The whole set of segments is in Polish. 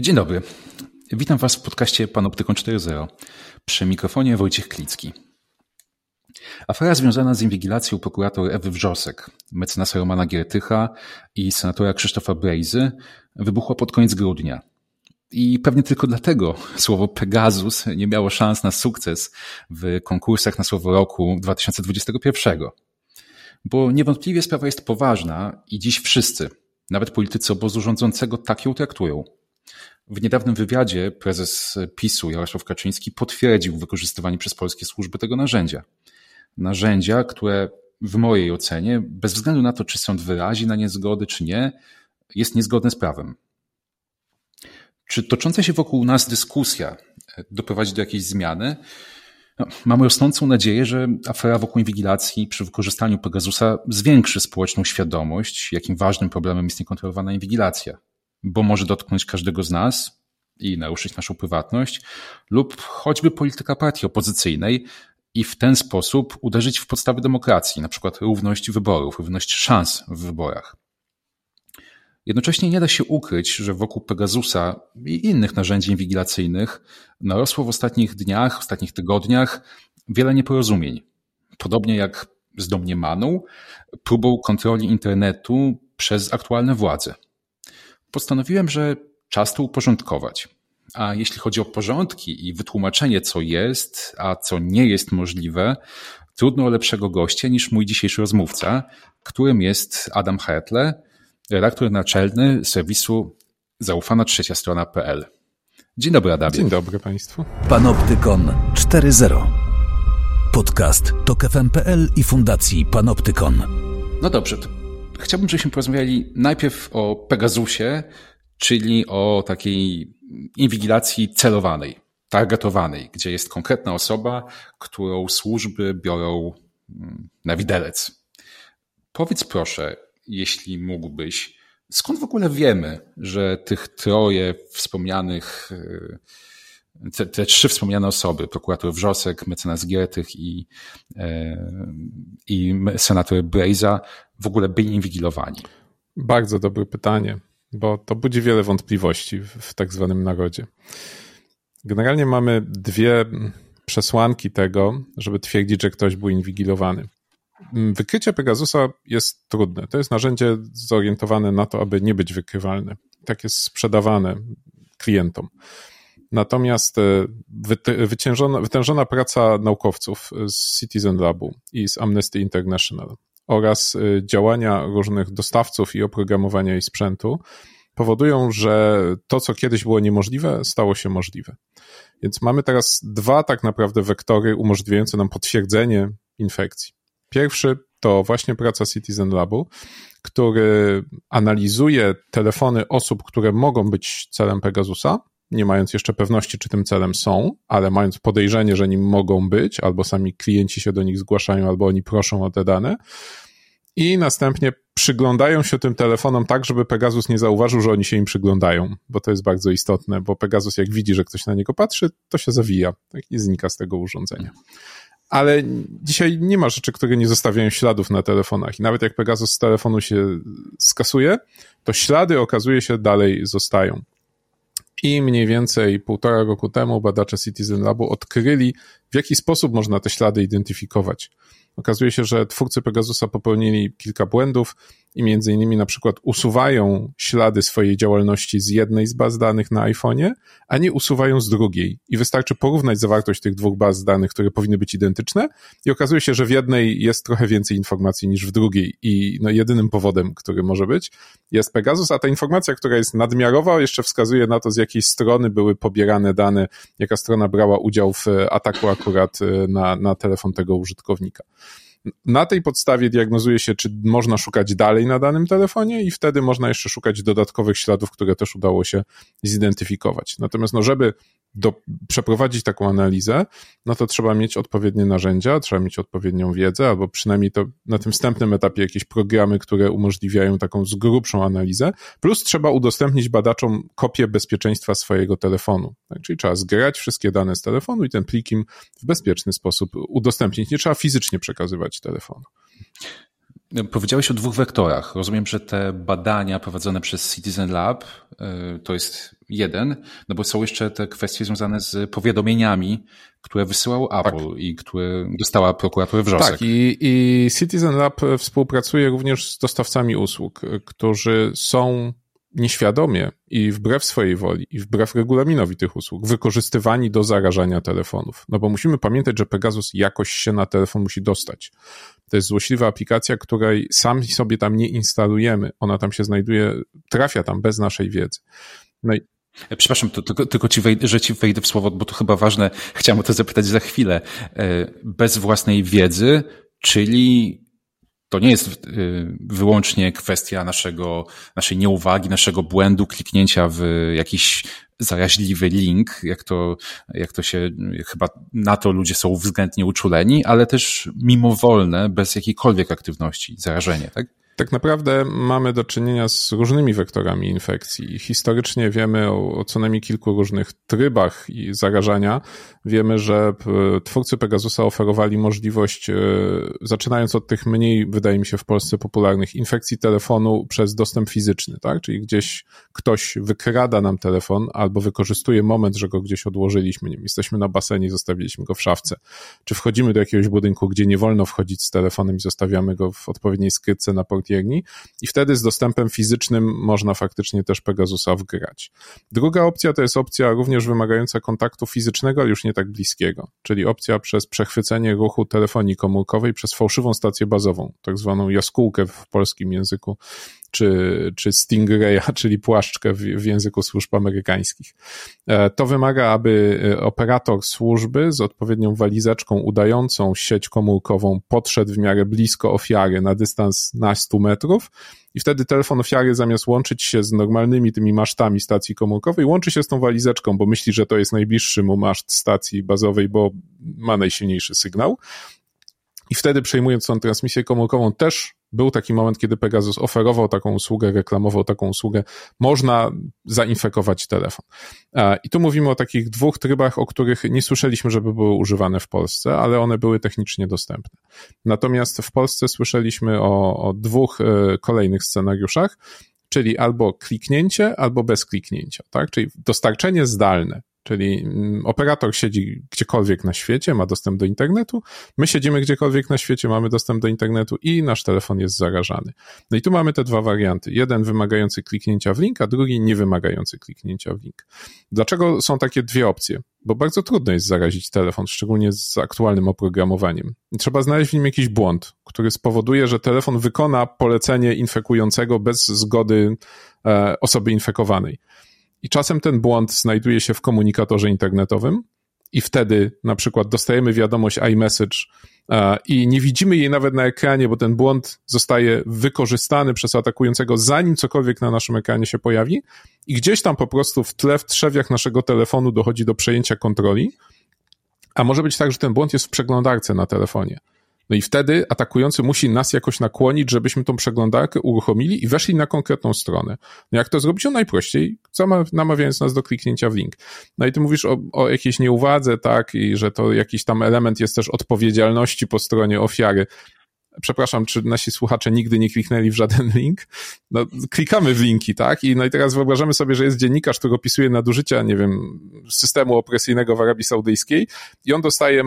Dzień dobry. Witam Was w podcaście Panoptykon 4.0. Przy mikrofonie Wojciech Klicki. Afera związana z inwigilacją prokurator Ewy Wrzosek, mecenasa Romana Giertycha i senatora Krzysztofa Brejzy wybuchła pod koniec grudnia. I pewnie tylko dlatego słowo Pegasus nie miało szans na sukces w konkursach na słowo roku 2021. Bo niewątpliwie sprawa jest poważna i dziś wszyscy, nawet politycy obozu rządzącego, tak ją traktują. W niedawnym wywiadzie prezes PiSu Jarosław Kaczyński potwierdził wykorzystywanie przez polskie służby tego narzędzia. Narzędzia, które w mojej ocenie, bez względu na to, czy sąd wyrazi na niezgody, czy nie, jest niezgodne z prawem. Czy tocząca się wokół nas dyskusja doprowadzi do jakiejś zmiany? No, mam rosnącą nadzieję, że afera wokół inwigilacji przy wykorzystaniu Pegasusa zwiększy społeczną świadomość, jakim ważnym problemem jest niekontrolowana inwigilacja bo może dotknąć każdego z nas i naruszyć naszą prywatność, lub choćby polityka partii opozycyjnej i w ten sposób uderzyć w podstawy demokracji, na przykład równość wyborów, równość szans w wyborach. Jednocześnie nie da się ukryć, że wokół Pegasusa i innych narzędzi inwigilacyjnych narosło w ostatnich dniach, w ostatnich tygodniach wiele nieporozumień. Podobnie jak z domniemaną próbą kontroli internetu przez aktualne władze postanowiłem, że czas to uporządkować. A jeśli chodzi o porządki i wytłumaczenie, co jest, a co nie jest możliwe, trudno o lepszego gościa niż mój dzisiejszy rozmówca, którym jest Adam Hertle, redaktor naczelny serwisu zaufana trzecia strona.pl. Dzień dobry, Adamie. Dzień dobry Państwu. Panoptykon 4.0. Podcast TOK FM.pl i Fundacji Panoptykon. No dobrze, Chciałbym, żebyśmy porozmawiali najpierw o Pegasusie, czyli o takiej inwigilacji celowanej, targetowanej, gdzie jest konkretna osoba, którą służby biorą mm, na widelec. Powiedz proszę, jeśli mógłbyś, skąd w ogóle wiemy, że tych troje wspomnianych, y, te, te trzy wspomniane osoby, prokurator Wrzosek, mecenas Giertych i, e, i senator Brejza, w ogóle byli inwigilowani? Bardzo dobre pytanie, bo to budzi wiele wątpliwości w, w tak zwanym narodzie. Generalnie mamy dwie przesłanki tego, żeby twierdzić, że ktoś był inwigilowany. Wykrycie Pegasusa jest trudne. To jest narzędzie zorientowane na to, aby nie być wykrywalne. Tak jest sprzedawane klientom. Natomiast e, wytężona praca naukowców z Citizen Labu i z Amnesty International oraz y, działania różnych dostawców i oprogramowania i sprzętu powodują, że to, co kiedyś było niemożliwe, stało się możliwe. Więc mamy teraz dwa tak naprawdę wektory umożliwiające nam potwierdzenie infekcji. Pierwszy to właśnie praca Citizen Labu, który analizuje telefony osób, które mogą być celem Pegasusa, nie mając jeszcze pewności, czy tym celem są, ale mając podejrzenie, że nim mogą być, albo sami klienci się do nich zgłaszają, albo oni proszą o te dane. I następnie przyglądają się tym telefonom tak, żeby Pegasus nie zauważył, że oni się im przyglądają, bo to jest bardzo istotne, bo Pegasus jak widzi, że ktoś na niego patrzy, to się zawija tak, i znika z tego urządzenia. Ale dzisiaj nie ma rzeczy, które nie zostawiają śladów na telefonach. I nawet jak Pegasus z telefonu się skasuje, to ślady okazuje się dalej zostają. I mniej więcej półtora roku temu badacze Citizen Labu odkryli, w jaki sposób można te ślady identyfikować. Okazuje się, że twórcy Pegasusa popełnili kilka błędów i między innymi na przykład usuwają ślady swojej działalności z jednej z baz danych na iPhone'ie, a nie usuwają z drugiej. I wystarczy porównać zawartość tych dwóch baz danych, które powinny być identyczne i okazuje się, że w jednej jest trochę więcej informacji niż w drugiej i no, jedynym powodem, który może być, jest Pegasus, a ta informacja, która jest nadmiarowa, jeszcze wskazuje na to, z jakiej strony były pobierane dane, jaka strona brała udział w ataku akurat e, na, na telefon tego użytkownika. Na tej podstawie diagnozuje się, czy można szukać dalej na danym telefonie i wtedy można jeszcze szukać dodatkowych śladów, które też udało się zidentyfikować. Natomiast no, żeby do, przeprowadzić taką analizę, no to trzeba mieć odpowiednie narzędzia, trzeba mieć odpowiednią wiedzę, albo przynajmniej to na tym wstępnym etapie jakieś programy, które umożliwiają taką z grubszą analizę, plus trzeba udostępnić badaczom kopię bezpieczeństwa swojego telefonu. Tak? Czyli trzeba zgrać wszystkie dane z telefonu i ten plikiem w bezpieczny sposób udostępnić. Nie trzeba fizycznie przekazywać telefonu. Powiedziałeś o dwóch wektorach. Rozumiem, że te badania prowadzone przez Citizen Lab y, to jest jeden, no bo są jeszcze te kwestie związane z powiadomieniami, które wysyłał tak. Apple tak. i które dostała prokuratura Wrzosek. Tak, i, i Citizen Lab współpracuje również z dostawcami usług, którzy są nieświadomie i wbrew swojej woli i wbrew regulaminowi tych usług wykorzystywani do zarażania telefonów. No bo musimy pamiętać, że Pegasus jakoś się na telefon musi dostać. To jest złośliwa aplikacja, której sami sobie tam nie instalujemy. Ona tam się znajduje, trafia tam bez naszej wiedzy. No i Przepraszam, to, tylko, tylko ci wejdę, że ci wejdę w słowo, bo to chyba ważne. Chciałem o to zapytać za chwilę. E, bez własnej wiedzy, czyli to nie jest y, wyłącznie kwestia naszego, naszej nieuwagi, naszego błędu, kliknięcia w jakiś zaraźliwy link, jak to, jak to się, chyba na to ludzie są względnie uczuleni, ale też mimowolne, bez jakiejkolwiek aktywności, zarażenie, tak? tak naprawdę mamy do czynienia z różnymi wektorami infekcji. Historycznie wiemy o, o, co najmniej kilku różnych trybach zarażania. Wiemy, że twórcy Pegasusa oferowali możliwość, e, zaczynając od tych mniej, wydaje mi się, w Polsce popularnych infekcji telefonu przez dostęp fizyczny, tak? Czyli gdzieś ktoś wykrada nam telefon albo wykorzystuje moment, że go gdzieś odłożyliśmy. Nie wiem, jesteśmy na basenie, zostawiliśmy go w szafce. Czy wchodzimy do jakiegoś budynku, gdzie nie wolno wchodzić z telefonem i zostawiamy go w odpowiedniej skrytce na port i wtedy z dostępem fizycznym można faktycznie też Pegasusa wgrać. Druga opcja to jest opcja również wymagająca kontaktu fizycznego, ale już nie tak bliskiego, czyli opcja przez przechwycenie ruchu telefonii komórkowej przez fałszywą stację bazową, tak zwaną jaskółkę w polskim języku czy, czy Stingraya, czyli płaszczkę w, w języku służb amerykańskich. E, to wymaga, aby e, operator służby z odpowiednią walizeczką udającą sieć komórkową podszedł w miarę blisko ofiary na dystans na 100 metrów i wtedy telefon ofiary zamiast łączyć się z normalnymi tymi masztami stacji komórkowej, łączy się z tą walizeczką, bo myśli, że to jest najbliższy mu maszt stacji bazowej, bo ma najsilniejszy sygnał. I wtedy przejmując tą transmisję komórkową też był taki moment, kiedy Pegasus oferował taką usługę, reklamował taką usługę, można zainfekować telefon. I tu mówimy o takich dwóch trybach, o których nie słyszeliśmy, żeby były używane w Polsce, ale one były technicznie dostępne. Natomiast w Polsce słyszeliśmy o, o dwóch e, kolejnych scenariuszach, czyli albo kliknięcie, albo bez kliknięcia, tak? Czyli dostarczenie zdalne Czyli mm, operator siedzi gdziekolwiek na świecie, ma dostęp do internetu, my siedzimy gdziekolwiek na świecie, mamy dostęp do internetu i nasz telefon jest zarażany. No i tu mamy te dwa warianty. Jeden wymagający kliknięcia w link, a drugi nie wymagający kliknięcia w link. Dlaczego są takie dwie opcje? Bo bardzo trudno jest zarazić telefon, szczególnie z aktualnym oprogramowaniem. Trzeba znaleźć w nim jakiś błąd, który spowoduje, że telefon wykona polecenie infekującego bez zgody e, osoby infekowanej. I czasem ten błąd znajduje się w komunikatorze internetowym, i wtedy na przykład dostajemy wiadomość iMessage i nie widzimy jej nawet na ekranie, bo ten błąd zostaje wykorzystany przez atakującego, zanim cokolwiek na naszym ekranie się pojawi, i gdzieś tam po prostu w tle, w trzewiach naszego telefonu dochodzi do przejęcia kontroli. A może być tak, że ten błąd jest w przeglądarce na telefonie. No i wtedy atakujący musi nas jakoś nakłonić, żebyśmy tą przeglądarkę uruchomili i weszli na konkretną stronę. No jak to zrobić? No najprościej, namawiając nas do kliknięcia w link. No i ty mówisz o, o jakiejś nieuwadze, tak, i że to jakiś tam element jest też odpowiedzialności po stronie ofiary przepraszam, czy nasi słuchacze nigdy nie kliknęli w żaden link? No, klikamy w linki, tak? I, no i teraz wyobrażamy sobie, że jest dziennikarz, który opisuje nadużycia, nie wiem, systemu opresyjnego w Arabii Saudyjskiej i on dostaje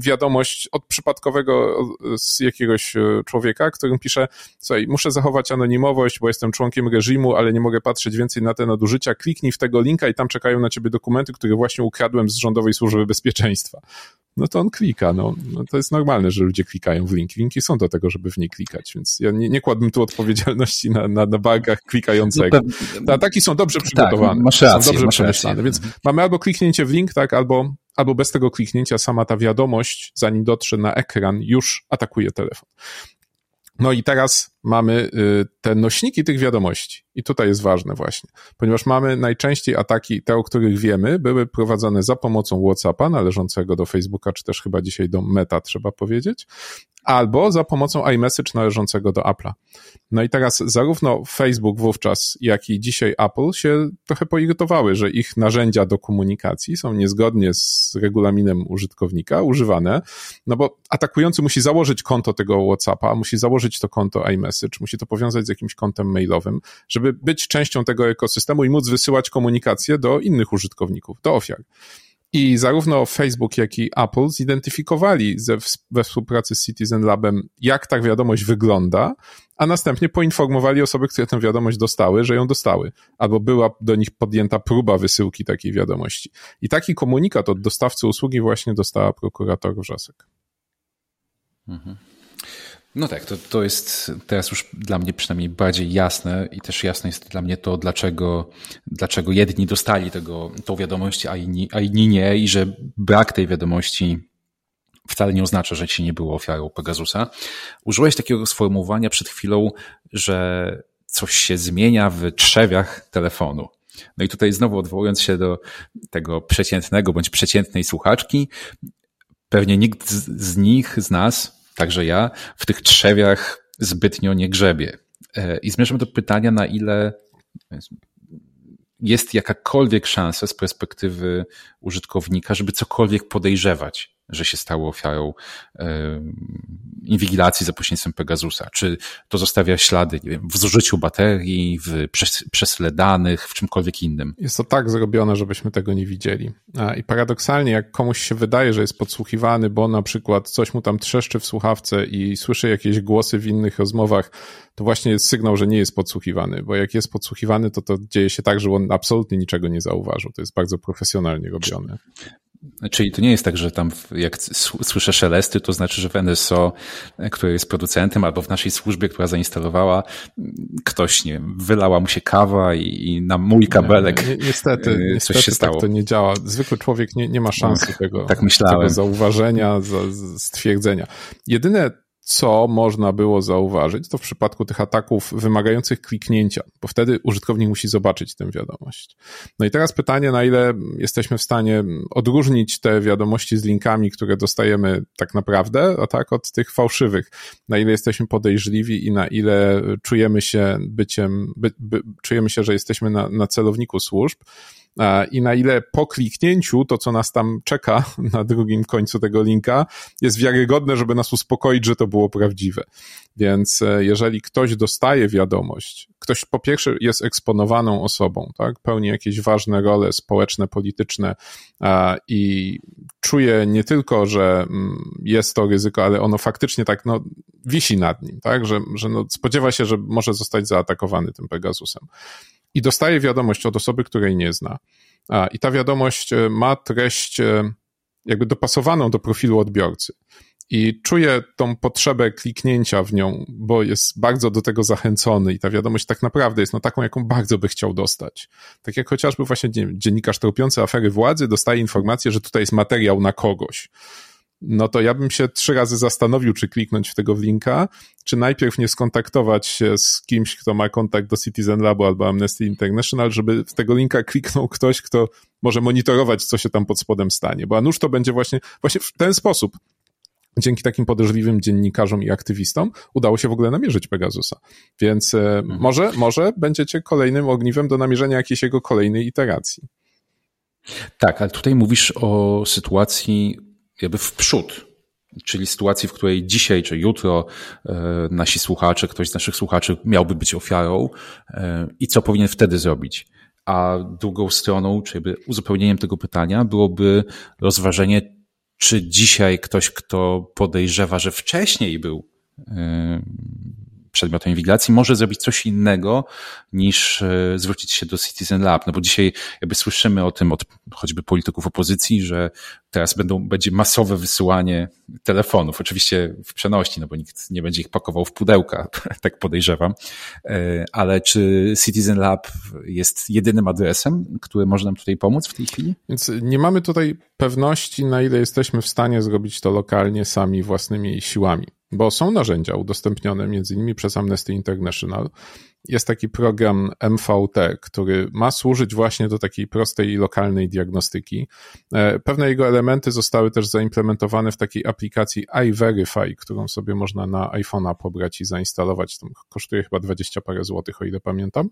wiadomość od przypadkowego z jakiegoś e, człowieka, którym pisze, słuchaj, muszę zachować anonimowość, bo jestem członkiem reżimu, ale nie mogę patrzeć więcej na te nadużycia, kliknij w tego linka i tam czekają na ciebie dokumenty, które właśnie ukradłem z Rządowej Służby Bezpieczeństwa no to on klika. No, no, to jest normalne, że ludzie klikają w linki. Linki są do tego, żeby w nie klikać, więc ja nie, nie kładłbym tu odpowiedzialności na, na, na bagach klikającego. No, ataki są dobrze tak, przygotowane. Tak, masz rację, są dobrze przemyślane, więc mamy albo kliknięcie w link, tak, albo, albo bez tego kliknięcia sama ta wiadomość, zanim dotrze na ekran, już atakuje telefon. No i teraz mamy y, te nośniki tych wiadomości. I tutaj jest ważne właśnie, ponieważ mamy najczęściej ataki, te o których wiemy, były prowadzone za pomocą WhatsAppa należącego do Facebooka, czy też chyba dzisiaj do Meta, trzeba powiedzieć, albo za pomocą iMessage należącego do Apple'a. No i teraz zarówno Facebook wówczas, jak i dzisiaj Apple się trochę poirytowały, że ich narzędzia do komunikacji są niezgodnie z regulaminem użytkownika używane, no bo atakujący musi założyć konto tego WhatsAppa, musi założyć to konto iMessage, musi to powiązać z jakimś kontem mailowym, żeby być częścią tego ekosystemu i móc wysyłać komunikacje do innych użytkowników, do ofiar. I zarówno Facebook, jak i Apple zidentyfikowali ze, we współpracy z Citizen Labem, jak ta wiadomość wygląda, a następnie poinformowali osoby, które tę wiadomość dostały, że ją dostały, albo była do nich podjęta próba wysyłki takiej wiadomości. I taki komunikat od dostawcy usługi właśnie dostała prokurator Wrzosek. Mhm. No tak, to, to jest teraz już dla mnie przynajmniej bardziej jasne i też jasne jest dla mnie to, dlaczego, dlaczego jedni dostali tego, tą wiadomość, a inni, a inni nie i że brak tej wiadomości wcale nie oznacza, że ci nie było ofiarą Pegasusa. Użyłeś takiego sformułowania przed chwilą, że coś się zmienia w trzewiach telefonu. No i tutaj znowu odwołując się do tego przeciętnego bądź przeciętnej słuchaczki, pewnie nikt z, z nich, z nas, także ja, w tych trzewiach zbytnio nie grzebie. E, I zmierzam do pytania, na ile jest jakakolwiek szansa z perspektywy użytkownika, żeby cokolwiek podejrzewać że się stało ofiarą inwigilacji za pośrednictwem Pegasusa? Czy to zostawia ślady nie wiem, w zużyciu baterii, w przesle danych, w czymkolwiek innym? Jest to tak zrobione, żebyśmy tego nie widzieli. I paradoksalnie, jak komuś się wydaje, że jest podsłuchiwany, bo na przykład coś mu tam trzeszczy w słuchawce i słyszy jakieś głosy w innych rozmowach, to właśnie jest sygnał, że nie jest podsłuchiwany, bo jak jest podsłuchiwany, to to dzieje się tak, że on absolutnie niczego nie zauważył. To jest bardzo profesjonalnie robione. Czyli to nie jest tak, że tam jak słyszę szelesty, to znaczy, że w NSO, który jest producentem, albo w naszej służbie, która zainstalowała, ktoś nie wylała mu się kawa i, i na mój kabelek nie, niestety, coś niestety się tak stało. tak to nie działa. Zwykły człowiek nie, nie ma szansy tego, tak tego zauważenia, stwierdzenia. Jedyne co można było zauważyć, to w przypadku tych ataków wymagających kliknięcia, bo wtedy użytkownik musi zobaczyć tę wiadomość. No i teraz pytanie, na ile jesteśmy w stanie odróżnić te wiadomości z linkami, które dostajemy tak naprawdę, a tak, od tych fałszywych. Na ile jesteśmy podejrzliwi i na ile czujemy się byciem, by, by, czujemy się, że jesteśmy na, na celowniku służb i na ile po kliknięciu to, co nas tam czeka na drugim końcu tego linka, jest wiarygodne, żeby nas uspokoić, że to było prawdziwe. Więc e, jeżeli ktoś dostaje wiadomość, ktoś po pierwsze jest eksponowaną osobą, tak, pełni jakieś ważne role społeczne, polityczne i czuje nie tylko, że mm, jest to ryzyko, ale ono faktycznie tak no, wisi nad nim, tak, że, że no, spodziewa się, że może zostać zaatakowany tym Pegasusem i dostaje wiadomość od osoby, której nie zna. I ta wiadomość e, ma treść e, jakby dopasowaną do profilu odbiorcy. I czuje tą potrzebę kliknięcia w nią, bo jest bardzo do tego zachęcony i ta wiadomość tak naprawdę jest no taką, jaką bardzo by chciał dostać. Tak jak chociażby właśnie dziennikarz tropiący afery władzy dostaje informację, że tutaj jest materiał na kogoś no to ja bym się trzy razy zastanowił, czy kliknąć w tego linka, czy najpierw nie skontaktować się z kimś, kto ma kontakt do Citizen Labu albo Amnesty International, żeby w tego linka kliknął ktoś, kto może monitorować, co się tam pod spodem stanie, bo a nuż to będzie właśnie, właśnie w ten sposób dzięki takim podejrzliwym dziennikarzom i aktywistom udało się w ogóle namierzyć Pegasusa. Więc e, mhm. może, może będziecie kolejnym ogniwem do namierzenia jakiejś jego kolejnej iteracji. Tak, ale tutaj mówisz o sytuacji jakby w przód. Czyli sytuacji, w której dzisiaj czy jutro e, nasi słuchacze, ktoś z naszych słuchaczy miałby być ofiarą e, i co powinien wtedy zrobić. A drugą stroną, czy jakby uzupełnieniem tego pytania byłoby rozważenie, czy dzisiaj ktoś, kto podejrzewa, że wcześniej był e, przedmiotem inwigilacji, może zrobić coś innego niż e, zwrócić się do Citizen Lab. No bo dzisiaj jakby słyszymy o tym od choćby polityków opozycji, że teraz będą, będzie masowe wysyłanie telefonów, oczywiście w przenośni, no bo nikt nie będzie ich pakował w pudełka, tak podejrzewam. E, ale czy Citizen Lab jest jedynym adresem, który może nam tutaj pomóc w tej chwili? Więc nie mamy tutaj pewności, na ile jesteśmy w stanie zrobić to lokalnie sami własnymi siłami. Bo są narzędzia udostępnione między innymi przez Amnesty International, jest taki program MVT, który ma służyć właśnie do takiej prostej i lokalnej diagnostyki. E, pewne jego elementy zostały też zaimplementowane w takiej aplikacji iVerify, którą sobie można na iPhone'a pobrać i zainstalować. Kosztuje chyba 20 parę złotych, o ile pamiętam,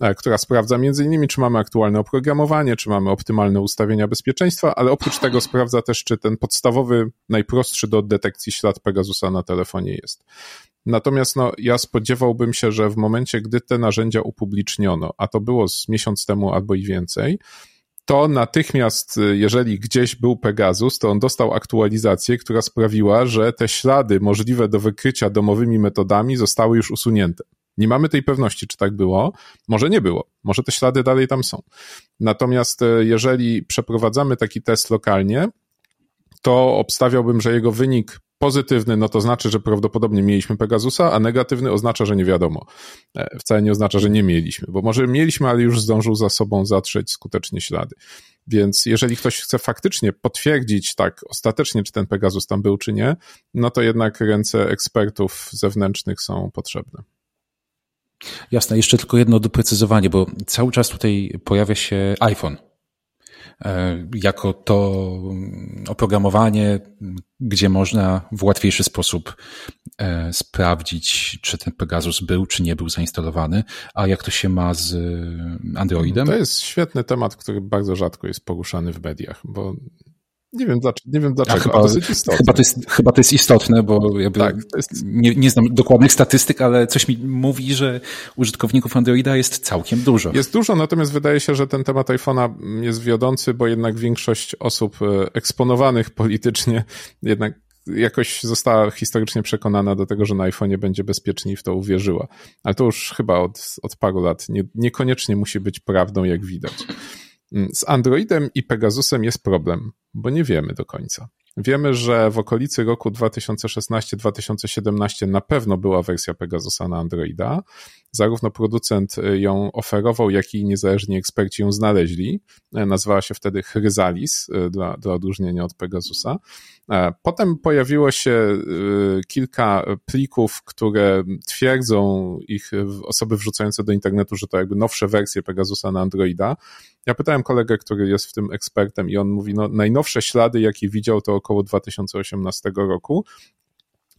e, która sprawdza między innymi, czy mamy aktualne oprogramowanie, czy mamy optymalne ustawienia bezpieczeństwa, ale oprócz tego sprawdza też, czy ten podstawowy, najprostszy do detekcji ślad Pegasusa na telefonie jest. Natomiast no, ja spodziewałbym się, że w momencie, gdy te narzędzia upubliczniono, a to było z miesiąc temu albo i więcej, to natychmiast, jeżeli gdzieś był Pegasus, to on dostał aktualizację, która sprawiła, że te ślady możliwe do wykrycia domowymi metodami zostały już usunięte. Nie mamy tej pewności, czy tak było. Może nie było. Może te ślady dalej tam są. Natomiast e, jeżeli przeprowadzamy taki test lokalnie, to obstawiałbym, że jego wynik Pozytywny, no to znaczy, że prawdopodobnie mieliśmy Pegasusa, a negatywny oznacza, że nie wiadomo. E, wcale nie oznacza, że nie mieliśmy, bo może mieliśmy, ale już zdążył za sobą zatrzeć skutecznie ślady. Więc jeżeli ktoś chce faktycznie potwierdzić tak ostatecznie, czy ten Pegasus tam był, czy nie, no to jednak ręce ekspertów zewnętrznych są potrzebne. Jasne, jeszcze tylko jedno doprecyzowanie, bo cały czas tutaj pojawia się iPhone jako to oprogramowanie, gdzie można w łatwiejszy sposób e, sprawdzić, czy ten Pegasus był, czy nie był zainstalowany, a jak to się ma z Androidem? To jest świetny temat, który bardzo rzadko jest poruszany w mediach, bo nie wiem, dlaczego, nie wiem dlaczego, chyba, dosyć istotne. Chyba to, jest, chyba to jest istotne, bo tak, jest... nie, nie znam dokładnych statystyk, ale coś mi mówi, że użytkowników Androida jest całkiem dużo. Jest dużo, natomiast wydaje się, że ten temat iPhone'a jest wiodący, bo jednak większość osób e, eksponowanych politycznie jednak jakoś została historycznie przekonana do tego, że na iPhone'ie będzie bezpieczniej w to uwierzyła. Ale to już chyba od, od paru lat nie, niekoniecznie musi być prawdą, jak widać. Mm, z Androidem i Pegasusem jest problem, bo nie wiemy do końca. Wiemy, że w okolicy roku 2016-2017 na pewno była wersja Pegasusa na Androida. Zarówno producent ją oferował, jak i niezależni eksperci ją znaleźli. Nazwała się wtedy Chrysalis e, dla, dla odróżnienia od Pegasusa. E, potem pojawiło się e, kilka plików, które twierdzą ich osoby wrzucające do internetu, że to jakby nowsze wersje Pegasusa na Androida. Ja pytałem kolegę, który jest w tym ekspertem i on mówi, no najnowsze ślady, jakie widział, to około 2018 roku.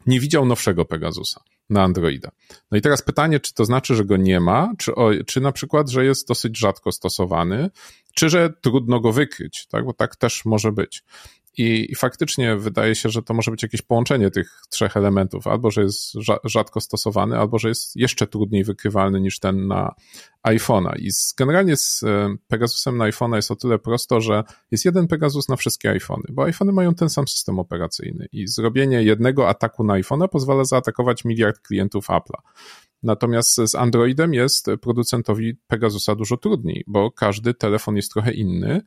Nie widział nowszego Pegasusa na Androida. No i teraz pytanie, czy to znaczy, że go nie ma, czy, o, czy na przykład, że jest dosyć rzadko stosowany, czy że trudno go wykryć, tak? bo tak też może być. I, I, faktycznie wydaje się, że to może być jakieś połączenie tych trzech elementów, albo że jest rzadko stosowany, albo że jest jeszcze trudniej wykrywalny niż ten na iPhone'a. I z, generalnie z e, Pegasusem na iPhone'a jest o tyle prosto, że jest jeden Pegasus na wszystkie iPhony, bo iPhony mają ten sam system operacyjny i zrobienie jednego ataku na iPhone'a pozwala zaatakować miliard klientów Apple'a. Natomiast z Androidem jest producentowi Pegasusa dużo trudniej, bo każdy telefon jest trochę inny.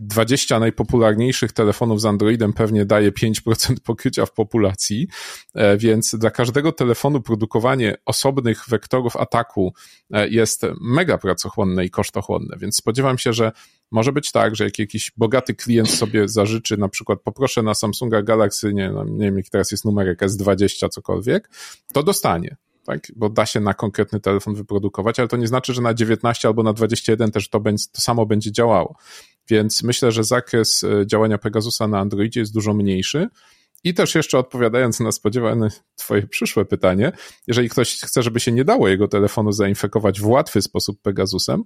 20 najpopularniejszych telefonów z Androidem pewnie daje 5% pokrycia w populacji, e, więc dla każdego telefonu produkowanie osobnych wektorów ataku e, jest mega pracochłonne i kosztochłonne, więc spodziewam się, że może być tak, że jak jakiś bogaty klient sobie zażyczy, na przykład poproszę na Samsunga Galaxy, nie, no, nie wiem jaki teraz jest numerek S20, cokolwiek, to dostanie tak? bo da się na konkretny telefon wyprodukować, ale to nie znaczy, że na 19 albo na 21 też to, będzie, to samo będzie działało. Więc myślę, że zakres e, działania Pegasusa na Androidzie jest dużo mniejszy. I też jeszcze odpowiadając na spodziewane Twoje przyszłe pytanie, jeżeli ktoś chce, żeby się nie dało jego telefonu zainfekować w łatwy sposób Pegasusem,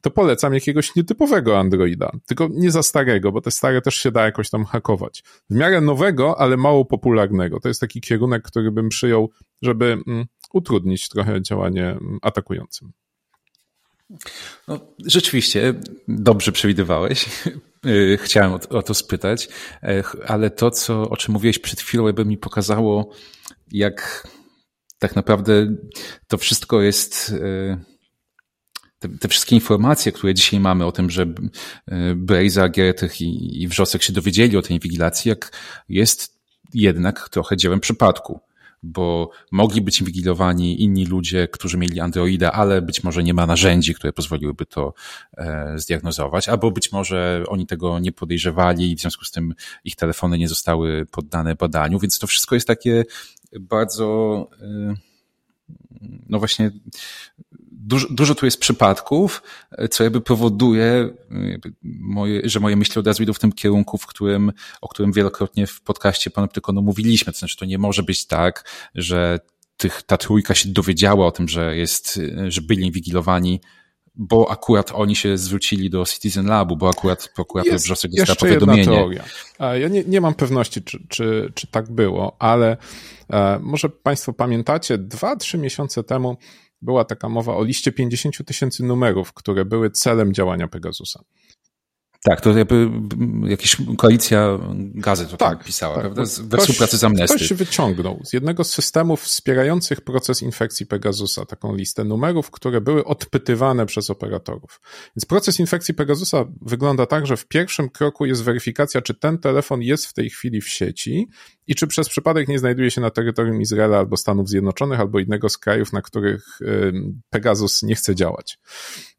to polecam jakiegoś nietypowego Androida, tylko nie za starego, bo te stare też się da jakoś tam hakować. W miarę nowego, ale mało popularnego. To jest taki kierunek, który bym przyjął, żeby mm, utrudnić trochę działanie mm, atakującym. No, rzeczywiście, dobrze przewidywałeś. Y, chciałem o, o, to spytać, ale to, co, o czym mówiłeś przed chwilą, jakby mi pokazało, jak tak naprawdę to wszystko jest. E, te, te wszystkie informacje, które dzisiaj mamy o tym, że e, Brejza, Gieretych i, i Wrzosek się dowiedzieli o tej inwigilacji, jak jest jednak trochę dziełem przypadku bo mogli być inwigilowani inni ludzie, którzy mieli Androida, ale być może nie ma narzędzi, które pozwoliłyby to e, zdiagnozować, albo być może oni tego nie podejrzewali i w związku z tym ich telefony nie zostały poddane badaniu, więc to wszystko jest takie bardzo, e, no właśnie, dużo, dużo tu jest przypadków, co jakby powoduje, jakby moje, że moje myśli od razu idą w tym kierunku, w którym, o którym wielokrotnie w podcaście Panoptykonu mówiliśmy. To znaczy, to nie może być tak, że tych, ta trójka się dowiedziała o tym, że jest, że byli inwigilowani bo akurat oni się zwrócili do Citizen Labu, bo akurat prokurator Wrzosek dostał powiadomienie. Teoria. Ja nie, nie mam pewności, czy, czy, czy tak było, ale e, może Państwo pamiętacie, dwa, trzy miesiące temu była taka mowa o liście 50 tysięcy numerów, które były celem działania Pegasusa. Tak, to jakby jakaś koalicja gazet tak, pisała, tak, prawda? We ktoś, współpracy z Amnesty. Ktoś wyciągnął z jednego z systemów wspierających proces infekcji Pegasusa taką listę numerów, które były odpytywane przez operatorów. Więc proces infekcji Pegasusa wygląda tak, że w pierwszym kroku jest weryfikacja, czy ten telefon jest w tej chwili w sieci i czy przez przypadek nie znajduje się na terytorium Izraela albo Stanów Zjednoczonych, albo innego z krajów, na których Pegasus nie chce działać.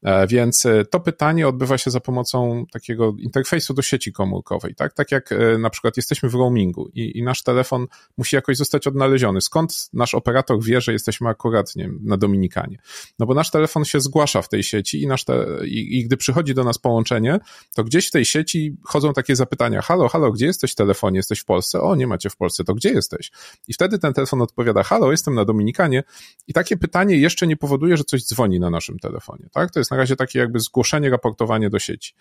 E, więc e, to pytanie odbywa się za pomocą takiego interfejsu do sieci komórkowej, tak? Tak jak e, na przykład jesteśmy w roamingu i, i nasz telefon musi jakoś zostać odnaleziony. Skąd nasz operator wie, że jesteśmy akurat nie wiem, na Dominikanie? No bo nasz telefon się zgłasza w tej sieci i, nasz te, i, i gdy przychodzi do nas połączenie, to gdzieś w tej sieci chodzą takie zapytania, halo, halo, gdzie jesteś w telefonie? Jesteś w Polsce? O, nie macie w Polsce, to gdzie jesteś? I wtedy ten telefon odpowiada, halo, jestem na Dominikanie i takie pytanie jeszcze nie powoduje, że coś dzwoni na naszym telefonie, tak? To jest na razie takie jakby zgłoszenie, raportowanie do sieci.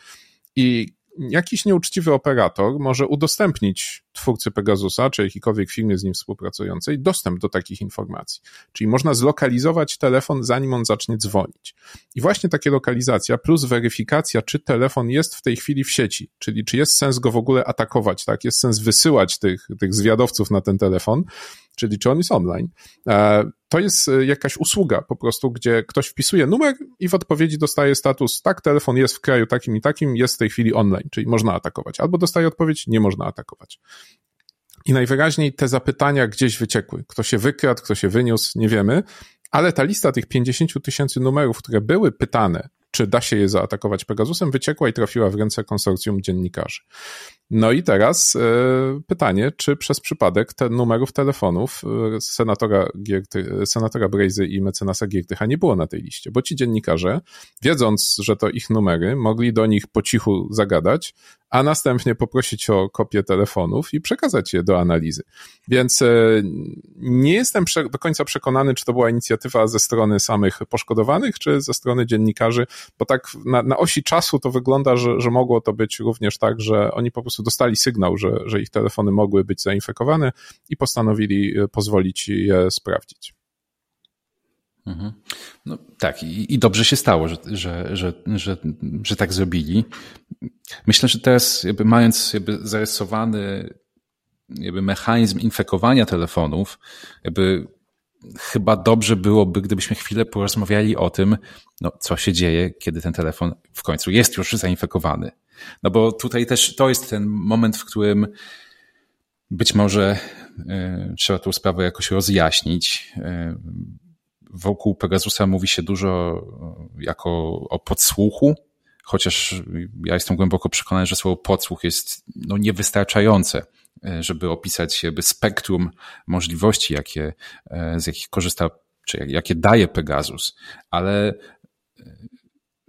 I jakiś nieuczciwy operator może udostępnić twórcy Pegasusa, czy jakiejkolwiek firmie z nim współpracującej, dostęp do takich informacji. Czyli można zlokalizować telefon, zanim on zacznie dzwonić. I właśnie takie lokalizacja plus weryfikacja, czy telefon jest w tej chwili w sieci, czyli czy jest sens go w ogóle atakować, tak? Jest sens wysyłać tych, tych zwiadowców na ten telefon, czyli czy on jest online. E, to jest e, jakaś usługa po prostu, gdzie ktoś wpisuje numer i w odpowiedzi dostaje status, tak, telefon jest w kraju takim i takim, jest w tej chwili online, czyli można atakować. Albo dostaje odpowiedź, nie można atakować. I najwyraźniej te zapytania gdzieś wyciekły. Kto się wykradł, kto się wyniósł, nie wiemy, ale ta lista tych 50 tysięcy numerów, które były pytane, czy da się je zaatakować Pegasusem, wyciekła i trafiła w ręce konsorcjum dziennikarzy. No i teraz e, pytanie, czy przez przypadek te numerów telefonów e, senatora, Gierty, senatora Brejzy i mecenasa Giertycha nie było na tej liście, bo ci dziennikarze, wiedząc, że to ich numery, mogli do nich po cichu zagadać, a następnie poprosić o kopię telefonów i przekazać je do analizy. Więc e, nie jestem do końca przekonany, czy to była inicjatywa ze strony samych poszkodowanych, czy ze strony dziennikarzy, bo tak na, na osi czasu to wygląda, że, że mogło to być również tak, że oni po prostu dostali sygnał, że, że ich telefony mogły być zainfekowane i postanowili e, pozwolić je sprawdzić. Mhm. No, tak, i, i, dobrze się stało, że, że, że, że, że tak zrobili. Myślę, że teraz, jakby mając jakby zarysowany jakby mechanizm infekowania telefonów, jakby chyba dobrze byłoby, gdybyśmy chwilę porozmawiali o tym, no, co się dzieje, kiedy ten telefon w końcu jest już zainfekowany. No bo tutaj też to jest ten moment, w którym być może y, trzeba tą sprawę jakoś rozjaśnić. Y, wokół Pegasusa mówi się dużo jako o podsłuchu, chociaż ja jestem głęboko przekonany, że słowo podsłuch jest no, niewystarczające, żeby opisać jakby spektrum możliwości, jakie, z jakich korzysta, czy jakie daje Pegasus, ale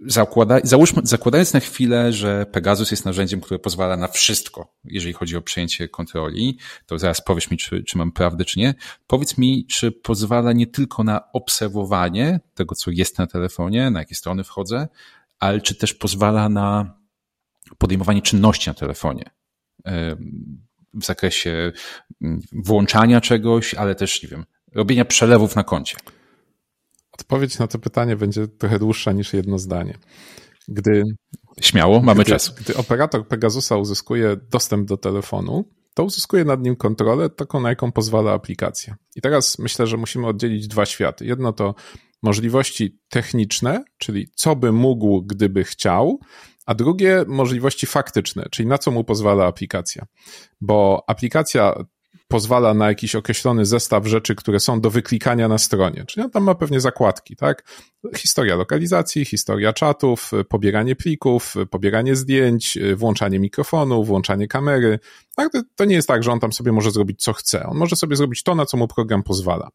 zakłada, załóżmy, zakładając na chwilę, że Pegasus jest narzędziem, które pozwala na wszystko, jeżeli chodzi o przejęcie kontroli, to zaraz powiesz mi, czy, czy mam prawdę, czy nie. Powiedz mi, czy pozwala nie tylko na obserwowanie tego, co jest na telefonie, na jakie strony wchodzę, ale czy też pozwala na podejmowanie czynności na telefonie w zakresie mm, włączania czegoś, ale też, nie wiem, robienia przelewów na koncie. Odpowiedź na to pytanie będzie trochę dłuższa niż jedno zdanie. Gdy. Śmiało, mamy gdy, czas. Gdy operator Pegasusa uzyskuje dostęp do telefonu, to uzyskuje nad nim kontrolę, taką na jaką pozwala aplikacja. I teraz myślę, że musimy oddzielić dwa światy. Jedno to możliwości techniczne, czyli co by mógł, gdyby chciał, a drugie możliwości faktyczne, czyli na co mu pozwala aplikacja. Bo aplikacja pozwala na jakiś określony zestaw rzeczy, które są do wyklikania na stronie. Czyli on tam ma pewnie zakładki, tak? Historia lokalizacji, historia czatów, pobieranie plików, pobieranie zdjęć, włączanie mikrofonu, włączanie kamery. Tak? To nie jest tak, że on tam sobie może zrobić co chce. On może sobie zrobić to, na co mu program pozwala.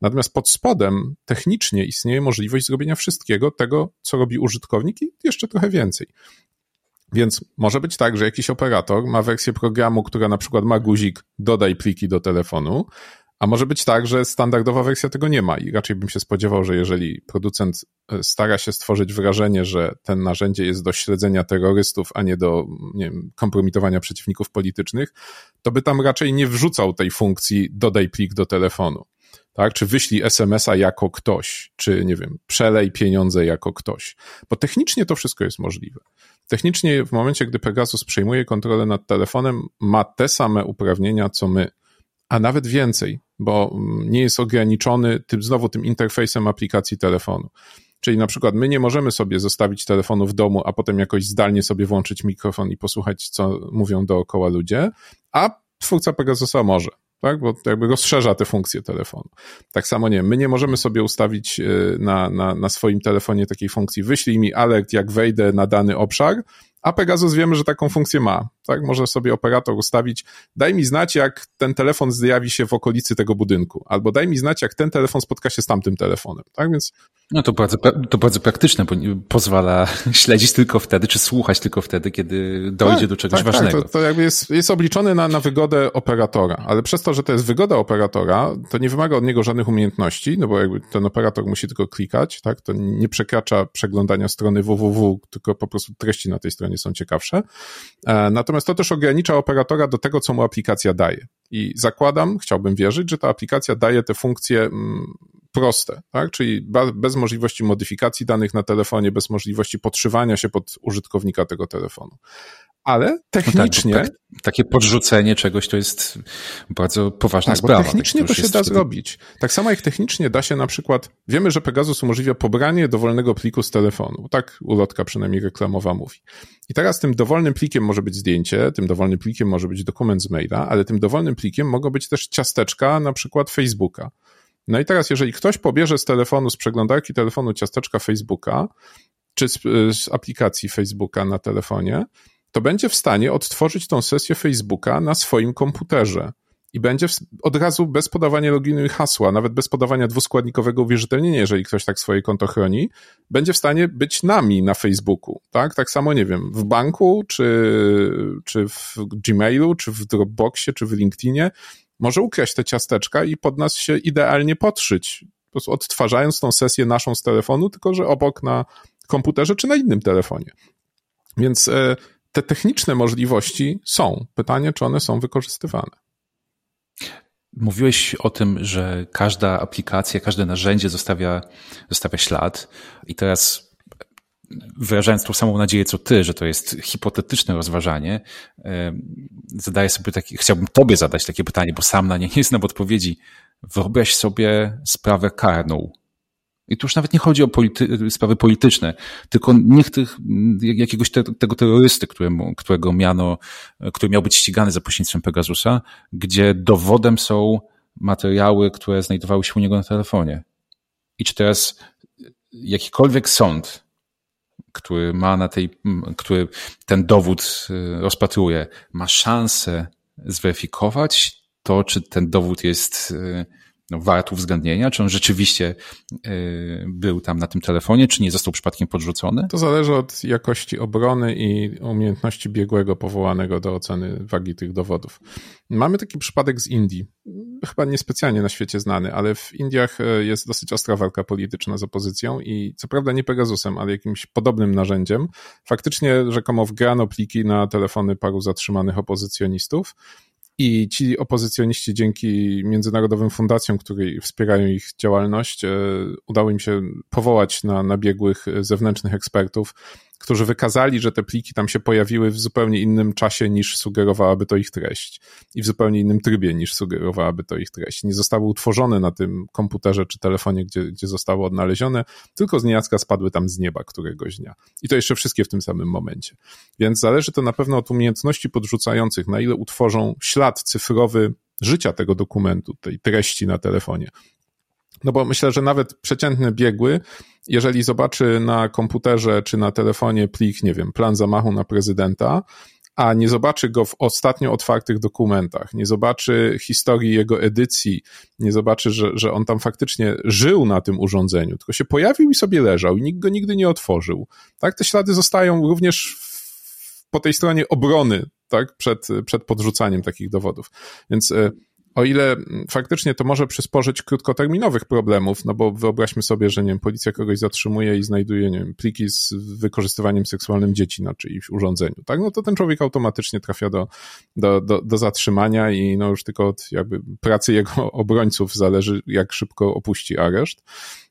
Natomiast pod spodem technicznie istnieje możliwość zrobienia wszystkiego tego, co robi użytkownik i jeszcze trochę więcej. Więc może być tak, że jakiś operator ma wersję programu, która na przykład ma guzik dodaj pliki do telefonu, a może być tak, że standardowa wersja tego nie ma i raczej bym się spodziewał, że jeżeli producent e, stara się stworzyć wrażenie, że ten narzędzie jest do śledzenia terrorystów, a nie do nie wiem, kompromitowania przeciwników politycznych, to by tam raczej nie wrzucał tej funkcji dodaj plik do telefonu tak? Czy wyślij SMS-a jako ktoś, czy nie wiem, przelej pieniądze jako ktoś. Bo technicznie to wszystko jest możliwe. Technicznie w momencie, gdy Pegasus przejmuje kontrolę nad telefonem, ma te same uprawnienia, co my, a nawet więcej, bo mm, nie jest ograniczony tym, znowu tym interfejsem aplikacji telefonu. Czyli na przykład my nie możemy sobie zostawić telefonu w domu, a potem jakoś zdalnie sobie włączyć mikrofon i posłuchać, co mówią dookoła ludzie, a twórca Pegasusa może tak? bo jakby rozszerza te funkcje telefonu. Tak samo nie, my nie możemy sobie ustawić y, na, na, na swoim telefonie takiej funkcji wyślij mi alert, jak wejdę na dany obszar, a Pegasus wiemy, że taką funkcję ma. Tak, może sobie operator ustawić, daj mi znać, jak ten telefon zjawi się w okolicy tego budynku, albo daj mi znać, jak ten telefon spotka się z tamtym telefonem. Tak więc. No to bardzo, to bardzo praktyczne, bo pozwala śledzić tylko wtedy, czy słuchać tylko wtedy, kiedy dojdzie tak, do czegoś tak, tak ważnego. Tak, to, to jakby jest, jest obliczony na, na wygodę operatora, ale przez to, że to jest wygoda operatora, to nie wymaga od niego żadnych umiejętności, no bo jakby ten operator musi tylko klikać, tak, to nie przekracza przeglądania strony www, tylko po prostu treści na tej stronie są ciekawsze. E, natomiast to też ogranicza operatora do tego, co mu aplikacja daje. I zakładam, chciałbym wierzyć, że ta aplikacja daje te funkcje mm, proste, tak? czyli bez możliwości modyfikacji danych na telefonie, bez możliwości podszywania się pod użytkownika tego telefonu ale technicznie... No tak, tak, takie podrzucenie czegoś to jest bardzo poważna tak, sprawa. technicznie to się da zrobić. Tak samo jak technicznie da się na przykład, wiemy, że Pegasus umożliwia pobranie dowolnego pliku z telefonu. Tak ulotka przynajmniej reklamowa mówi. I teraz tym dowolnym plikiem może być zdjęcie, tym dowolnym plikiem może być dokument z maila, ale tym dowolnym plikiem mogą być też ciasteczka na przykład Facebooka. No i teraz, jeżeli ktoś pobierze z telefonu, z przeglądarki telefonu ciasteczka Facebooka, czy z, z aplikacji Facebooka na telefonie, to będzie w stanie odtworzyć tą sesję Facebooka na swoim komputerze. I będzie od razu bez podawania loginu i hasła, nawet bez podawania dwuskładnikowego uwierzytelnienia, jeżeli ktoś tak swoje konto chroni, będzie w stanie być nami na Facebooku. Tak, tak samo, nie wiem, w banku, czy, czy w Gmailu, czy w Dropboxie, czy w LinkedInie, może ukraść te ciasteczka i pod nas się idealnie podszyć, po odtwarzając tą sesję naszą z telefonu, tylko że obok na komputerze czy na innym telefonie. Więc e, te techniczne możliwości są. Pytanie, czy one są wykorzystywane. Mówiłeś o tym, że każda aplikacja, każde narzędzie zostawia, zostawia ślad i teraz wyrażając tą samą nadzieję co ty, że to jest hipotetyczne rozważanie, zadaję sobie takie, chciałbym tobie zadać takie pytanie, bo sam na nie nie znam odpowiedzi. Wyobraź sobie sprawę karną i tu już nawet nie chodzi o polity sprawy polityczne, tylko niech tych, jakiegoś te, tego terrorysty, któremu, którego miano, który miał być ścigany za pośrednictwem Pegasusa, gdzie dowodem są materiały, które znajdowały się u niego na telefonie. I czy teraz jakikolwiek sąd, który ma na tej, który ten dowód y, rozpatruje, ma szansę zweryfikować to, czy ten dowód jest y, no, wart uwzględnienia, czy on rzeczywiście y, był tam na tym telefonie, czy nie został przypadkiem podrzucony? To zależy od jakości obrony i umiejętności biegłego powołanego do oceny wagi tych dowodów. Mamy taki przypadek z Indii, chyba niespecjalnie na świecie znany, ale w Indiach e, jest dosyć ostra walka polityczna z opozycją i co prawda nie Pegasusem, ale jakimś podobnym narzędziem. Faktycznie rzekomo wgrano pliki na telefony paru zatrzymanych opozycjonistów i ci opozycjoniści dzięki międzynarodowym fundacjom, które wspierają ich działalność, e, udało im się powołać na, na biegłych zewnętrznych ekspertów, którzy wykazali, że te pliki tam się pojawiły w zupełnie innym czasie niż sugerowałaby to ich treść i w zupełnie innym trybie niż sugerowałaby to ich treść. Nie zostały utworzone na tym komputerze czy telefonie, gdzie, gdzie zostały odnalezione, tylko z niejacka spadły tam z nieba któregoś dnia. I to jeszcze wszystkie w tym samym momencie. Więc zależy to na pewno od umiejętności podrzucających, na ile utworzą ślad cyfrowy życia tego dokumentu, tej treści na telefonie. No bo myślę, że nawet przeciętny biegły, jeżeli zobaczy na komputerze czy na telefonie plik, nie wiem, plan zamachu na prezydenta, a nie zobaczy go w ostatnio otwartych dokumentach, nie zobaczy historii jego edycji, nie zobaczy, że, że on tam faktycznie żył na tym urządzeniu, tylko się pojawił i sobie leżał i nikt go nigdy nie otworzył. Tak, te ślady zostają również po tej stronie obrony, tak, przed, przed podrzucaniem takich dowodów. Więc e, o ile mm, faktycznie to może przysporzyć krótkoterminowych problemów, no bo wyobraźmy sobie, że nie wiem, policja kogoś zatrzymuje i znajduje nie wiem, pliki z wykorzystywaniem seksualnym dzieci na czyimś urządzeniu, tak? No to ten człowiek automatycznie trafia do, do, do, do zatrzymania i no już tylko od jakby pracy jego obrońców zależy, jak szybko opuści areszt,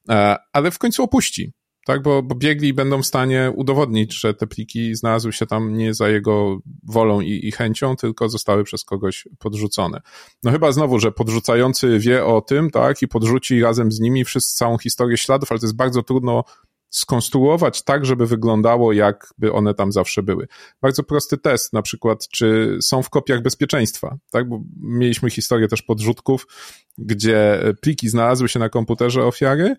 e, ale w końcu opuści tak, bo, bo biegli będą w stanie udowodnić, że te pliki znalazły się tam nie za jego wolą i, i chęcią, tylko zostały przez kogoś podrzucone. No chyba znowu, że podrzucający wie o tym, tak, i podrzuci razem z nimi wszystko, całą historię śladów, ale to jest bardzo trudno skonstruować tak, żeby wyglądało, jakby one tam zawsze były. Bardzo prosty test, na przykład, czy są w kopiach bezpieczeństwa, tak, bo mieliśmy historię też podrzutków, gdzie pliki znalazły się na komputerze ofiary,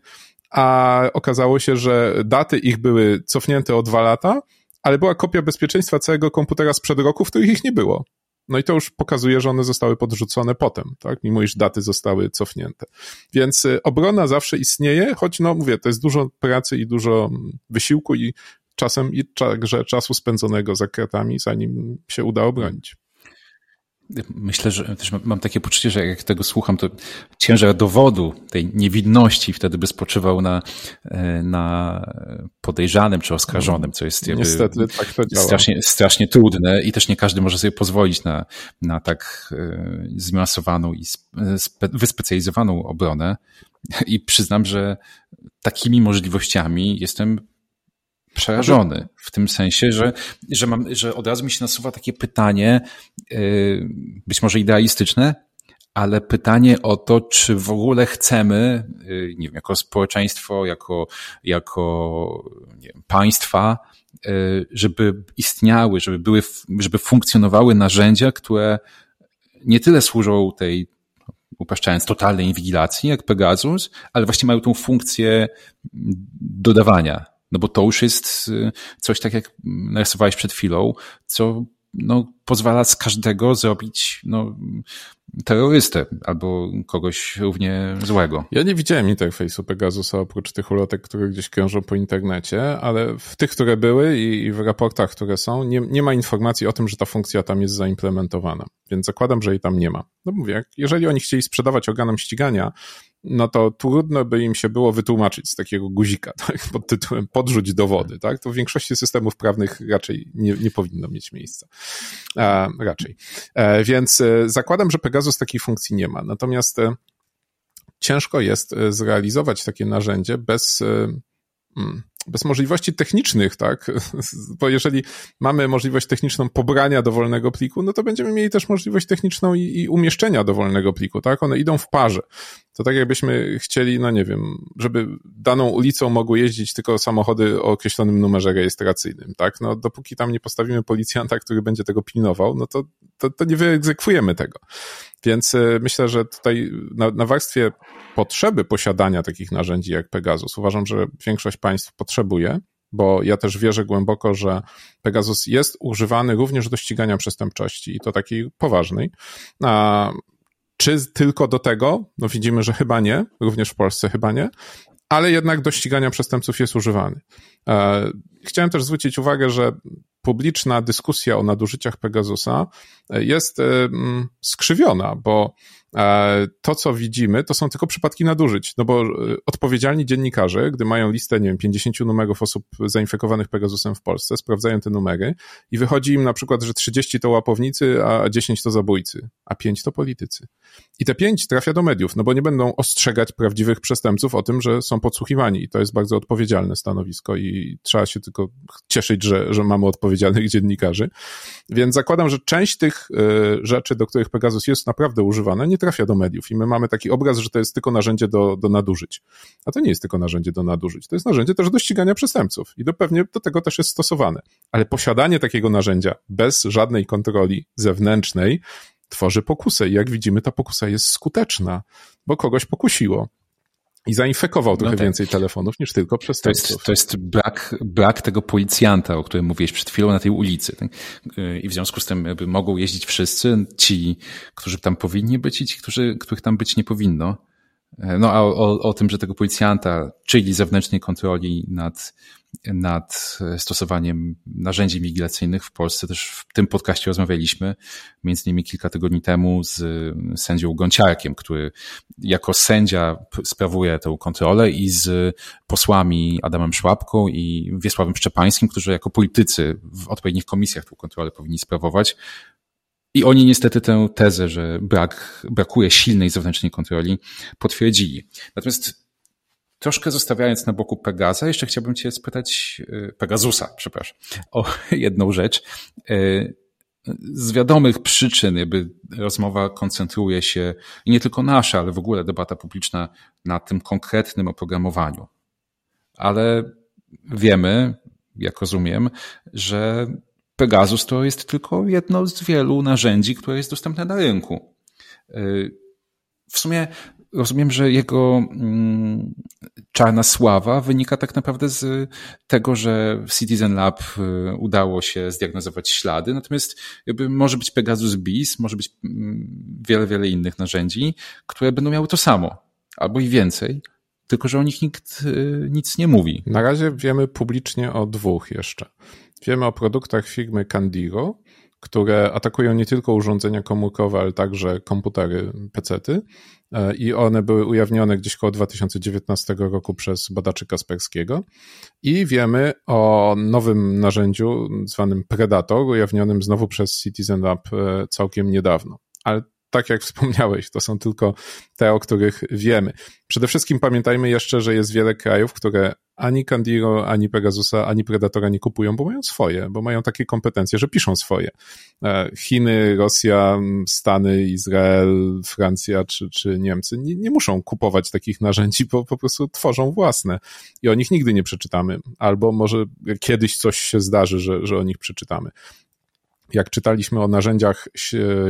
a okazało się, że daty ich były cofnięte o dwa lata, ale była kopia bezpieczeństwa całego komputera sprzed roku, w których ich nie było. No i to już pokazuje, że one zostały podrzucone potem, tak? Mimo iż daty zostały cofnięte. Więc y, obrona zawsze istnieje, choć no mówię, to jest dużo pracy i dużo mm, wysiłku i czasem i także czasu spędzonego za kratami, zanim się uda obronić. Myślę, że też mam takie poczucie, że jak tego słucham, to ciężar dowodu tej niewidności wtedy by spoczywał na, e, na podejrzanym czy oskarżonym, co jest Niestety, tak to działa. Strasznie, strasznie trudne i też nie każdy może sobie pozwolić na, na tak e, zniuansowaną i spe, wyspecjalizowaną obronę. I przyznam, że takimi możliwościami jestem przerażony w tym sensie, że, że, mam, że od razu mi się nasuwa takie pytanie, yy, być może idealistyczne, ale pytanie o to, czy w ogóle chcemy, yy, nie wiem, jako społeczeństwo, jako, jako wiem, państwa, yy, żeby istniały, żeby były, żeby funkcjonowały narzędzia, które nie tyle służą tej upraszczając, totalnej inwigilacji, jak Pegasus, ale właśnie mają tą funkcję dodawania no bo to już jest y, coś tak jak narysowałeś przed chwilą, co no, pozwala z każdego zrobić no, terrorystę albo kogoś równie złego. Ja nie widziałem interfejsu Pegasusa oprócz tych ulotek, które gdzieś krążą po internecie, ale w tych, które były i w raportach, które są, nie, nie ma informacji o tym, że ta funkcja tam jest zaimplementowana. Więc zakładam, że jej tam nie ma. No mówię, jeżeli oni chcieli sprzedawać organom ścigania no to trudno by im się było wytłumaczyć z takiego guzika, tak, pod tytułem podrzuć dowody, tak, to w większości systemów prawnych raczej nie, nie powinno mieć miejsca. E, raczej. E, więc e, zakładam, że Pegasus takiej funkcji nie ma. Natomiast e, ciężko jest e, zrealizować takie narzędzie bez, e, mm, bez możliwości technicznych, tak? Bo jeżeli mamy możliwość techniczną pobrania dowolnego pliku, no to będziemy mieli też możliwość techniczną i, i, umieszczenia dowolnego pliku, tak? One idą w parze. To tak jakbyśmy chcieli, no nie wiem, żeby daną ulicą mogły jeździć tylko samochody o określonym numerze rejestracyjnym, tak? No dopóki tam nie postawimy policjanta, który będzie tego pilnował, no to, to, to nie wyegzekwujemy tego. Więc e, myślę, że tutaj na, na warstwie potrzeby posiadania takich narzędzi jak Pegasus, uważam, że większość państw potrzebuje, bo ja też wierzę głęboko, że Pegasus jest używany również do ścigania przestępczości i to takiej poważnej. A czy tylko do tego? No widzimy, że chyba nie, również w Polsce chyba nie, ale jednak do ścigania przestępców jest używany. E, chciałem też zwrócić uwagę, że publiczna dyskusja o nadużyciach Pegasusa jest e, skrzywiona, bo to, co widzimy, to są tylko przypadki nadużyć, no bo e, odpowiedzialni dziennikarze, gdy mają listę, nie wiem, 50 numerów osób zainfekowanych Pegasusem w Polsce, sprawdzają te numery i wychodzi im na przykład, że 30 to łapownicy, a 10 to zabójcy, a 5 to politycy. I te 5 trafia do mediów, no bo nie będą ostrzegać prawdziwych przestępców o tym, że są podsłuchiwani i to jest bardzo odpowiedzialne stanowisko i trzeba się tylko cieszyć, że, że mamy odpowiedzialnych dziennikarzy. Więc zakładam, że część tych y, rzeczy, do których Pegasus jest naprawdę używany, nie trafia do mediów i my mamy taki obraz, że to jest tylko narzędzie do, do nadużyć. A to nie jest tylko narzędzie do nadużyć, to jest narzędzie też do ścigania przestępców i do pewnie do tego też jest stosowane. Ale posiadanie takiego narzędzia bez żadnej kontroli zewnętrznej, tworzy pokusę. I jak widzimy, ta pokusa jest skuteczna, bo kogoś pokusiło. I zainfekował trochę no tak. więcej telefonów niż tylko przestępców. To jest, to jest brak, brak tego policjanta, o którym mówiłeś przed chwilą na tej ulicy. Tak? I w związku z tym jakby mogą jeździć wszyscy, ci, którzy tam powinni być i ci, którzy, których tam być nie powinno. No a o, o tym, że tego policjanta, czyli zewnętrznej kontroli nad, nad stosowaniem narzędzi inwigilacyjnych w Polsce, też w tym podcaście rozmawialiśmy, między innymi kilka tygodni temu z sędzią Gąciarkiem, który jako sędzia sprawuje tę kontrolę i z posłami Adamem Szłapką i Wiesławem Szczepańskim, którzy jako politycy w odpowiednich komisjach tę kontrolę powinni sprawować, i oni niestety tę tezę, że brak, brakuje silnej zewnętrznej kontroli, potwierdzili. Natomiast troszkę zostawiając na boku Pegaza, jeszcze chciałbym Cię spytać, e, Pegasusa, przepraszam, o jedną rzecz. E, z wiadomych przyczyn jakby rozmowa koncentruje się, i nie tylko nasza, ale w ogóle debata publiczna na tym konkretnym oprogramowaniu. Ale wiemy, jak rozumiem, że Pegasus to jest tylko jedno z wielu narzędzi, które jest dostępne na rynku. Y, w sumie rozumiem, że jego mm, czarna sława wynika tak naprawdę z tego, że w Citizen Lab y, udało się zdiagnozować ślady, natomiast jakby może być Pegasus BIS, może być mm, wiele, wiele innych narzędzi, które będą miały to samo, albo i więcej, tylko że o nich nikt y, nic nie mówi. Na razie wiemy publicznie o dwóch jeszcze. Wiemy o produktach firmy Candiro, które atakują nie tylko urządzenia komórkowe, ale także komputery, pecety. E, I one były ujawnione gdzieś koło 2019 roku przez badaczy Kasperskiego. I wiemy o nowym narzędziu zwanym Predator, ujawnionym znowu przez Citizen Lab e, całkiem niedawno. Ale tak jak wspomniałeś, to są tylko te, o których wiemy. Przede wszystkim pamiętajmy jeszcze, że jest wiele krajów, które ani Candiro, ani Pegasusa, ani Predatora nie kupują, bo mają swoje, bo mają takie kompetencje, że piszą swoje. E, Chiny, Rosja, Stany, Izrael, Francja czy, czy Niemcy nie, nie muszą kupować takich narzędzi, bo po prostu tworzą własne i o nich nigdy nie przeczytamy. Albo może kiedyś coś się zdarzy, że, że o nich przeczytamy jak czytaliśmy o narzędziach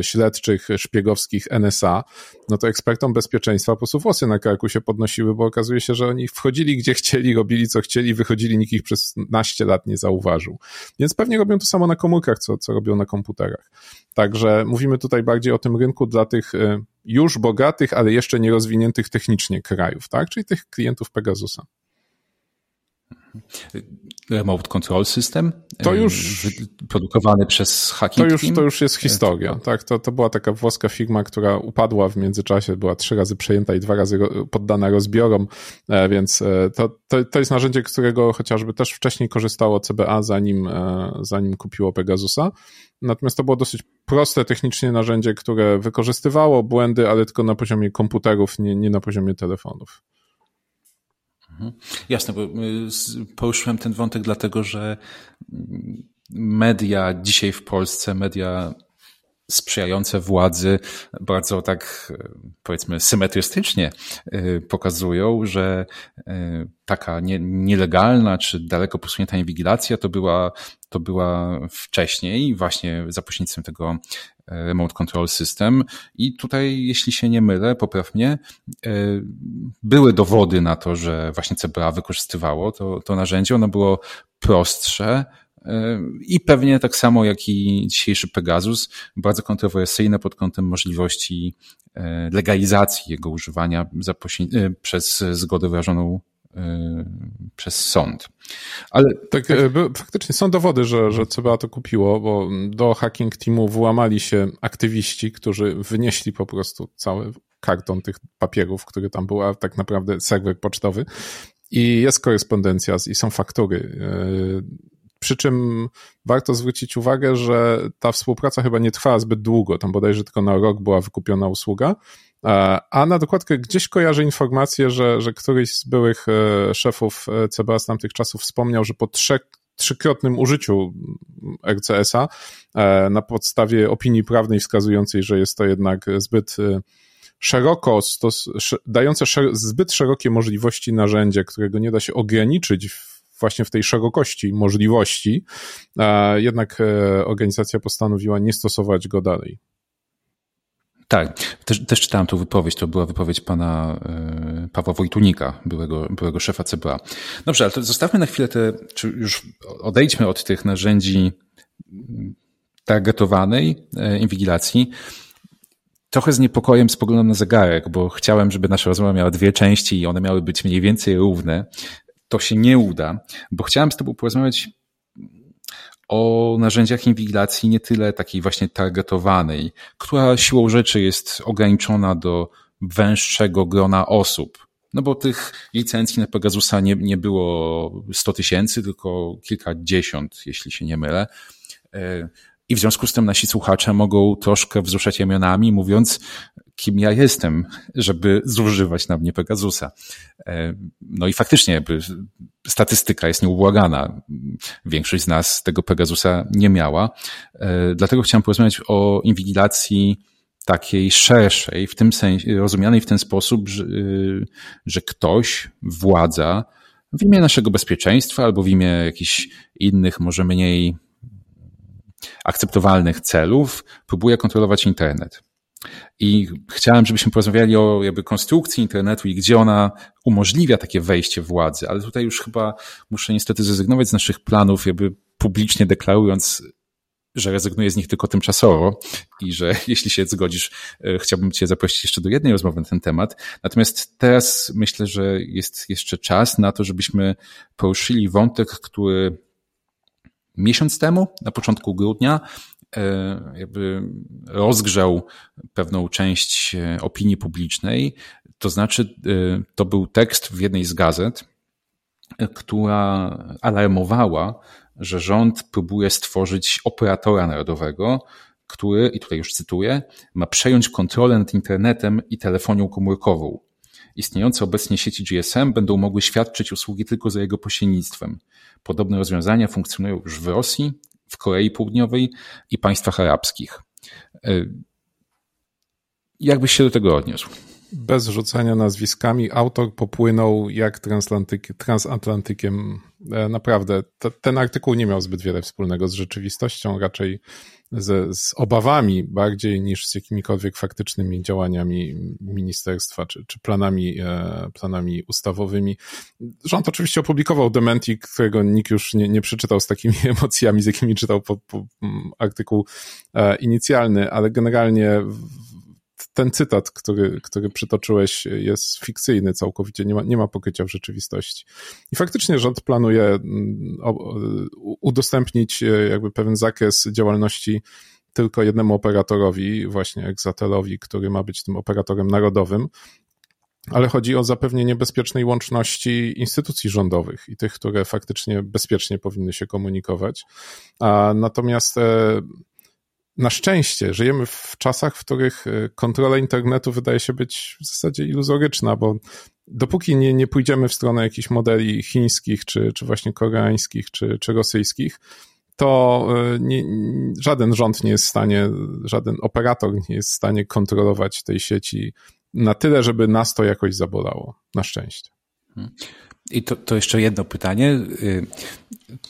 śledczych, szpiegowskich NSA, no to ekspertom bezpieczeństwa po prostu włosy na karku się podnosiły, bo okazuje się, że oni wchodzili gdzie chcieli, robili co chcieli, wychodzili, nikt ich przez naście lat nie zauważył. Więc pewnie robią to samo na komórkach, co, co robią na komputerach. Także mówimy tutaj bardziej o tym rynku dla tych e, już bogatych, ale jeszcze nierozwiniętych technicznie krajów, tak? Czyli tych klientów Pegasusa. Remote Control System. To już. Produkowany przez Hacking to już, To już jest historia. Tak, to, to była taka włoska firma, która upadła w międzyczasie, była trzy razy przejęta i dwa razy poddana rozbiorom, e, więc e, to, to, to jest narzędzie, którego chociażby też wcześniej korzystało CBA, zanim, e, zanim kupiło Pegasusa. Natomiast to było dosyć proste technicznie narzędzie, które wykorzystywało błędy, ale tylko na poziomie komputerów, nie, nie na poziomie telefonów. Mhm. Jasne, bo y, poruszyłem ten wątek dlatego, że media dzisiaj w Polsce, media sprzyjające władzy bardzo tak powiedzmy symetrystycznie y, pokazują, że y, taka nie, nielegalna czy daleko posunięta inwigilacja to była, to była wcześniej właśnie za pośrednictwem tego Remote Control System i tutaj, jeśli się nie mylę, popraw mnie, e, były dowody na to, że właśnie CBA wykorzystywało to, to narzędzie. Ono było prostsze, e, i pewnie tak samo jak i dzisiejszy Pegasus, bardzo kontrowersyjne pod kątem możliwości e, legalizacji jego używania przez zgodę wyrażoną przez sąd. Ale tak, tak, faktycznie są dowody, że, że CBA to kupiło, bo do hacking teamu włamali się aktywiści, którzy wynieśli po prostu cały karton tych papierów, który tam był, a tak naprawdę serwer pocztowy. I jest korespondencja i są faktury. Y, przy czym warto zwrócić uwagę, że ta współpraca chyba nie trwała zbyt długo. Tam bodajże tylko na rok była wykupiona usługa. E, a na dokładkę gdzieś kojarzę informację, że, że któryś z byłych e, szefów e, CBA z tamtych czasów wspomniał, że po trzech trzykrotnym użyciu RCS-a na podstawie opinii prawnej wskazującej, że jest to jednak zbyt szeroko, stos, dające szer zbyt szerokie możliwości narzędzie, którego nie da się ograniczyć w, właśnie w tej szerokości możliwości, jednak organizacja postanowiła nie stosować go dalej. Tak, też, też czytałem tą wypowiedź, to była wypowiedź pana y, Pawła Wojtunika, byłego, byłego szefa CBA. Dobrze, ale to zostawmy na chwilę te, czy już odejdźmy od tych narzędzi targetowanej e, inwigilacji. Trochę z niepokojem spoglądam na zegarek, bo chciałem, żeby nasza rozmowa miała dwie części i one miały być mniej więcej równe. To się nie uda, bo chciałem z tobą porozmawiać o narzędziach inwigilacji nie tyle takiej właśnie targetowanej, która siłą rzeczy jest ograniczona do węższego grona osób. No bo tych licencji na Pegasusa nie, nie było 100 tysięcy, tylko kilkadziesiąt, jeśli się nie mylę. I w związku z tym nasi słuchacze mogą troszkę wzruszać ramionami, mówiąc, kim ja jestem, żeby zużywać na mnie Pegasusa. E, no i faktycznie jakby statystyka jest nieubłagana. Większość z nas tego Pegasusa nie miała. E, dlatego chciałem porozmawiać o inwigilacji takiej szerszej, w tym sensie, rozumianej w ten sposób, że, że ktoś, władza, w imię naszego bezpieczeństwa albo w imię jakichś innych, może mniej akceptowalnych celów, próbuje kontrolować internet. I chciałem, żebyśmy porozmawiali o jakby konstrukcji internetu i gdzie ona umożliwia takie wejście władzy, ale tutaj już chyba muszę niestety zrezygnować z naszych planów, jakby publicznie deklarując, że rezygnuję z nich tylko tymczasowo i że jeśli się zgodzisz, e, chciałbym Cię zaprosić jeszcze do jednej rozmowy na ten temat. Natomiast teraz myślę, że jest jeszcze czas na to, żebyśmy poruszyli wątek, który miesiąc temu, na początku grudnia, e, jakby rozgrzał pewną część e, opinii publicznej. To znaczy, to był tekst w jednej z gazet, która alarmowała, że rząd próbuje stworzyć operatora narodowego, który, i tutaj już cytuję, ma przejąć kontrolę nad internetem i telefonią komórkową. Istniejące obecnie sieci GSM będą mogły świadczyć usługi tylko za jego pośrednictwem. Podobne rozwiązania funkcjonują już w Rosji, w Korei Południowej i państwach arabskich. E, jakbyś się do tego odniósł? Bez rzucania nazwiskami, autor popłynął jak transatlantykiem. E, naprawdę, ten artykuł nie miał zbyt wiele wspólnego z rzeczywistością, raczej z, z obawami bardziej niż z jakimikolwiek faktycznymi działaniami ministerstwa czy, czy planami, e, planami ustawowymi. Rząd oczywiście opublikował dementi, którego nikt już nie, nie przeczytał z takimi emocjami, z jakimi czytał po, po artykuł e, inicjalny, ale generalnie ten cytat, który, który przytoczyłeś, jest fikcyjny całkowicie, nie ma, nie ma pokrycia w rzeczywistości. I faktycznie rząd planuje mm, udostępnić e, jakby pewien zakres działalności tylko jednemu operatorowi, właśnie Exatelowi, który ma być tym operatorem narodowym, ale chodzi o zapewnienie bezpiecznej łączności instytucji rządowych i tych, które faktycznie bezpiecznie powinny się komunikować. A natomiast e, na szczęście żyjemy w czasach, w których e, kontrola internetu wydaje się być w zasadzie iluzoryczna, bo dopóki nie, nie pójdziemy w stronę jakichś modeli chińskich, czy, czy właśnie koreańskich, czy, czy rosyjskich, to e, nie, żaden rząd nie jest w stanie, żaden operator nie jest w stanie kontrolować tej sieci na tyle, żeby nas to jakoś zabolało. Na szczęście. I to, to jeszcze jedno pytanie, y,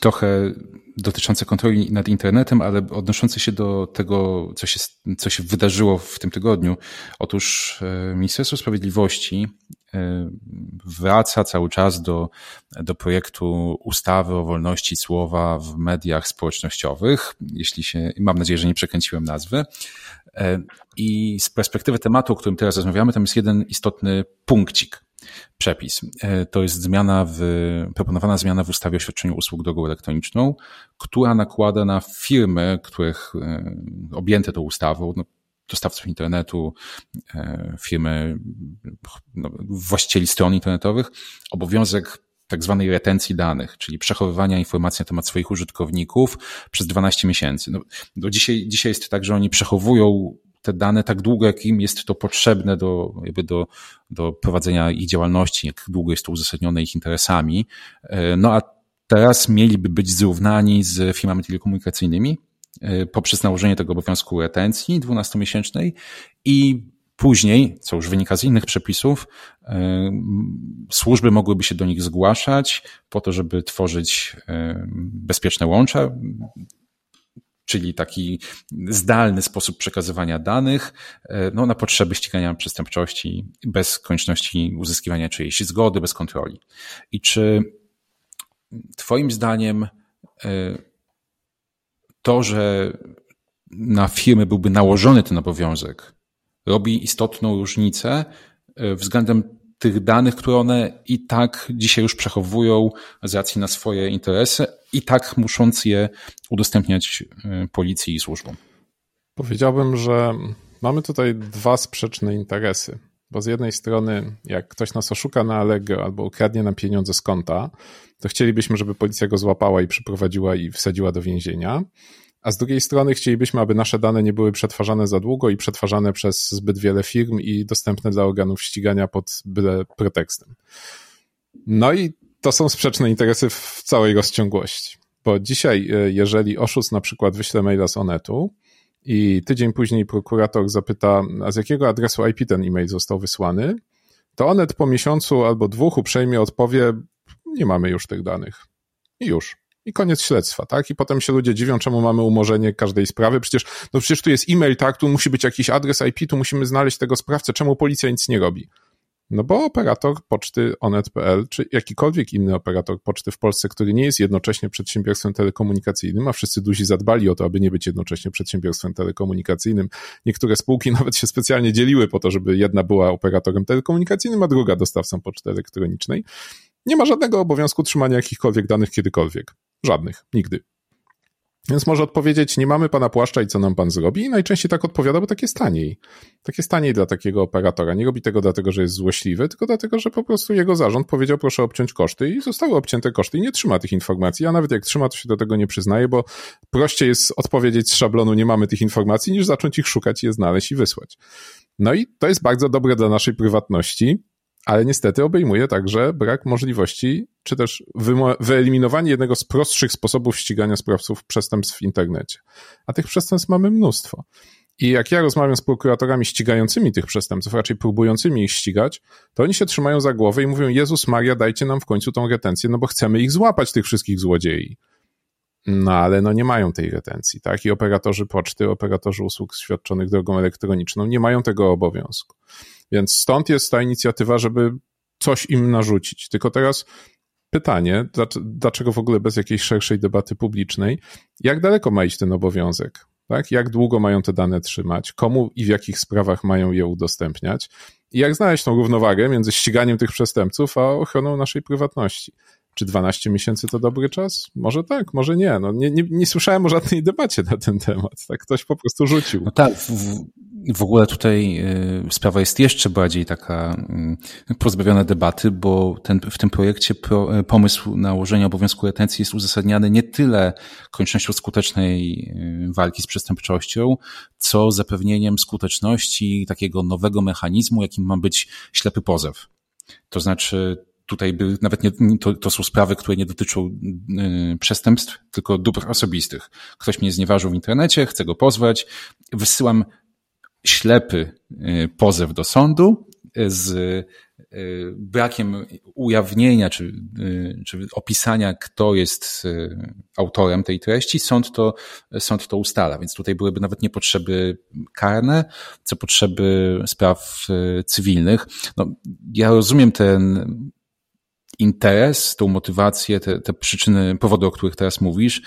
trochę dotyczące kontroli nad internetem, ale odnoszące się do tego, co się, co się wydarzyło w tym tygodniu. Otóż y, Ministerstwo Sprawiedliwości y, wraca cały czas do, do projektu ustawy o wolności słowa w mediach społecznościowych. Jeśli się, mam nadzieję, że nie przekręciłem nazwy. I z perspektywy tematu, o którym teraz rozmawiamy, tam jest jeden istotny punkcik przepis. E, to jest zmiana w, proponowana zmiana w ustawie o świadczeniu usług drogą elektroniczną, która nakłada na firmy, których e, objęte tą ustawą, no, dostawców internetu, e, firmy, no, właścicieli stron internetowych, obowiązek tak zwanej retencji danych, czyli przechowywania informacji na temat swoich użytkowników przez 12 miesięcy. No, do dzisiaj, dzisiaj jest tak, że oni przechowują te dane tak długo, jak im jest to potrzebne do, jakby do, do prowadzenia ich działalności, jak długo jest to uzasadnione ich interesami. E, no a teraz mieliby być zrównani z firmami telekomunikacyjnymi e, poprzez nałożenie tego obowiązku retencji 12-miesięcznej i Później, co już wynika z innych przepisów, e, służby mogłyby się do nich zgłaszać po to, żeby tworzyć bezpieczne łącza, czyli taki zdalny sposób przekazywania danych no, na potrzeby ścigania przestępczości bez konieczności uzyskiwania czyjejś zgody, bez kontroli. I czy Twoim zdaniem to, że na firmy byłby nałożony ten obowiązek, robi istotną różnicę względem tych danych, które one i tak dzisiaj już przechowują z racji na swoje interesy, i tak musząc je udostępniać y, policji i służbom. Powiedziałbym, że mamy tutaj dwa sprzeczne interesy. Bo z jednej strony, jak ktoś nas oszuka na Allegro albo ukradnie nam pieniądze z konta, to chcielibyśmy, żeby policja go złapała i przyprowadziła i wsadziła do więzienia a z drugiej strony chcielibyśmy, aby nasze dane nie były przetwarzane za długo i przetwarzane przez zbyt wiele firm i dostępne dla organów ścigania pod byle pretekstem. No i to są sprzeczne interesy w całej rozciągłości. Bo dzisiaj, e, jeżeli oszust na przykład wyśle maila z Onetu i tydzień później prokurator zapyta, a z jakiego adresu IP ten e-mail został wysłany, to Onet po miesiącu albo dwóch uprzejmie odpowie, nie mamy już tych danych. I już i koniec śledztwa, tak? I potem się ludzie dziwią, czemu mamy umorzenie każdej sprawy. Przecież, no przecież tu jest e-mail, tak? Tu musi być jakiś adres IP, tu musimy znaleźć tego sprawcę. Czemu policja nic nie robi? No bo operator poczty onet.pl, czy jakikolwiek inny operator poczty w Polsce, który nie jest jednocześnie przedsiębiorstwem telekomunikacyjnym, a wszyscy duzi zadbali o to, aby nie być jednocześnie przedsiębiorstwem telekomunikacyjnym. Niektóre spółki nawet się specjalnie dzieliły po to, żeby jedna była operatorem telekomunikacyjnym, a druga dostawcą poczty elektronicznej. Nie ma żadnego obowiązku trzymania jakichkolwiek danych kiedykolwiek. Żadnych, nigdy. Więc może odpowiedzieć, nie mamy pana płaszcza i co nam pan zrobi? I najczęściej tak odpowiada, bo tak jest taniej. Tak jest taniej dla takiego operatora. Nie robi tego dlatego, że jest złośliwy, tylko dlatego, że po prostu jego zarząd powiedział, proszę obciąć koszty i zostały obcięte koszty i nie trzyma tych informacji. A nawet jak trzyma, to się do tego nie przyznaje, bo prościej jest odpowiedzieć z szablonu, nie mamy tych informacji, niż zacząć ich szukać, je znaleźć i wysłać. No i to jest bardzo dobre dla naszej prywatności, ale niestety obejmuje także brak możliwości, czy też wyeliminowanie jednego z prostszych sposobów ścigania sprawców przestępstw w internecie. A tych przestępstw mamy mnóstwo. I jak ja rozmawiam z prokuratorami ścigającymi tych przestępców, raczej próbującymi ich ścigać, to oni się trzymają za głowę i mówią: Jezus Maria, dajcie nam w końcu tą retencję, no bo chcemy ich złapać, tych wszystkich złodziei. No ale no nie mają tej retencji, tak? I operatorzy poczty, operatorzy usług świadczonych drogą elektroniczną nie mają tego obowiązku. Więc stąd jest ta inicjatywa, żeby coś im narzucić. Tylko teraz pytanie, dlaczego w ogóle bez jakiejś szerszej debaty publicznej, jak daleko ma iść ten obowiązek? Tak? Jak długo mają te dane trzymać? Komu i w jakich sprawach mają je udostępniać? I jak znaleźć tą równowagę między ściganiem tych przestępców, a ochroną naszej prywatności? Czy 12 miesięcy to dobry czas? Może tak, może nie. No, nie, nie, nie słyszałem o żadnej debacie na ten temat. Tak ktoś po prostu rzucił. No tak, w, w ogóle tutaj y, sprawa jest jeszcze bardziej taka y, pozbawiona debaty, bo ten, w tym projekcie pro, y, pomysł nałożenia obowiązku retencji jest uzasadniany nie tyle koniecznością skutecznej walki z przestępczością, co zapewnieniem skuteczności takiego nowego mechanizmu, jakim ma być ślepy pozew. To znaczy, tutaj by nawet nie, to, to są sprawy, które nie dotyczą y, przestępstw, tylko dóbr osobistych. Ktoś mnie znieważył w internecie, chcę go pozwać, wysyłam ślepy y, pozew do sądu z y, brakiem ujawnienia czy, y, czy opisania, kto jest autorem tej treści, sąd to, sąd to ustala. Więc tutaj byłyby nawet nie potrzeby karne, co potrzeby spraw cywilnych. No, ja rozumiem ten interes, tą motywację, te, te przyczyny, powody, o których teraz mówisz.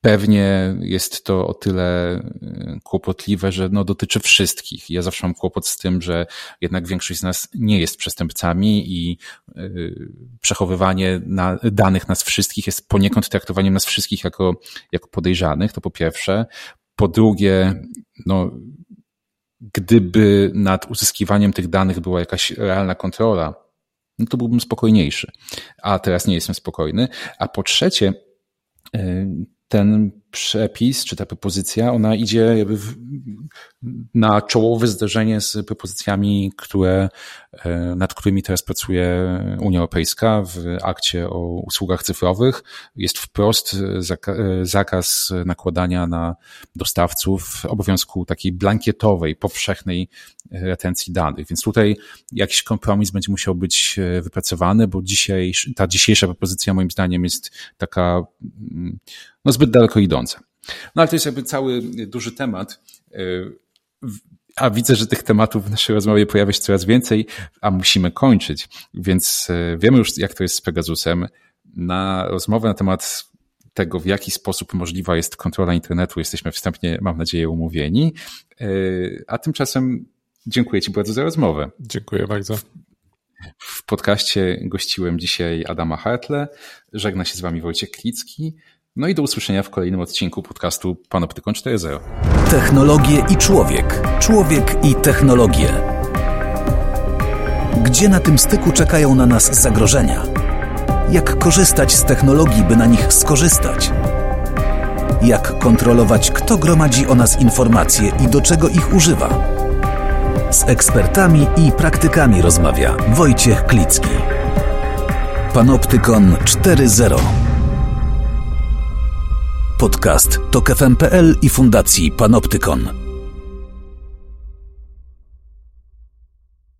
Pewnie jest to o tyle y, kłopotliwe, że no, dotyczy wszystkich. Ja zawsze mam kłopot z tym, że jednak większość z nas nie jest przestępcami i yy, przechowywanie na, danych nas wszystkich jest poniekąd traktowaniem nas wszystkich jako, jako podejrzanych, to po pierwsze. Po drugie, no, gdyby nad uzyskiwaniem tych danych była jakaś realna kontrola, no to byłbym spokojniejszy. A teraz nie jestem spokojny. A po trzecie, y, ten przepis, czy ta propozycja, ona idzie jakby w, na czołowe zderzenie z propozycjami, które, e, nad którymi teraz pracuje Unia Europejska w akcie o usługach cyfrowych. Jest wprost zakaz nakładania na dostawców obowiązku takiej blankietowej, powszechnej retencji danych. Więc tutaj jakiś kompromis będzie musiał być e, wypracowany, bo dzisiaj, ta dzisiejsza propozycja moim zdaniem jest taka mm, no, zbyt daleko idąca. No ale to jest jakby cały duży temat. A widzę, że tych tematów w naszej rozmowie pojawia się coraz więcej, a musimy kończyć. Więc wiemy już, jak to jest z Pegasusem. Na rozmowę na temat tego, w jaki sposób możliwa jest kontrola internetu, jesteśmy wstępnie, mam nadzieję, umówieni. A tymczasem dziękuję Ci bardzo za rozmowę. Dziękuję bardzo. W podcaście gościłem dzisiaj Adama Hartle. Żegna się z Wami Wojciech Klicki. No i do usłyszenia w kolejnym odcinku podcastu Panoptykon 4.0. Technologie i człowiek. Człowiek i technologie. Gdzie na tym styku czekają na nas zagrożenia? Jak korzystać z technologii, by na nich skorzystać? Jak kontrolować, kto gromadzi o nas informacje i do czego ich używa? Z ekspertami i praktykami rozmawia Wojciech Klicki. Panoptykon 4.0 Podcast TokFM.pl i Fundacji Panoptykon.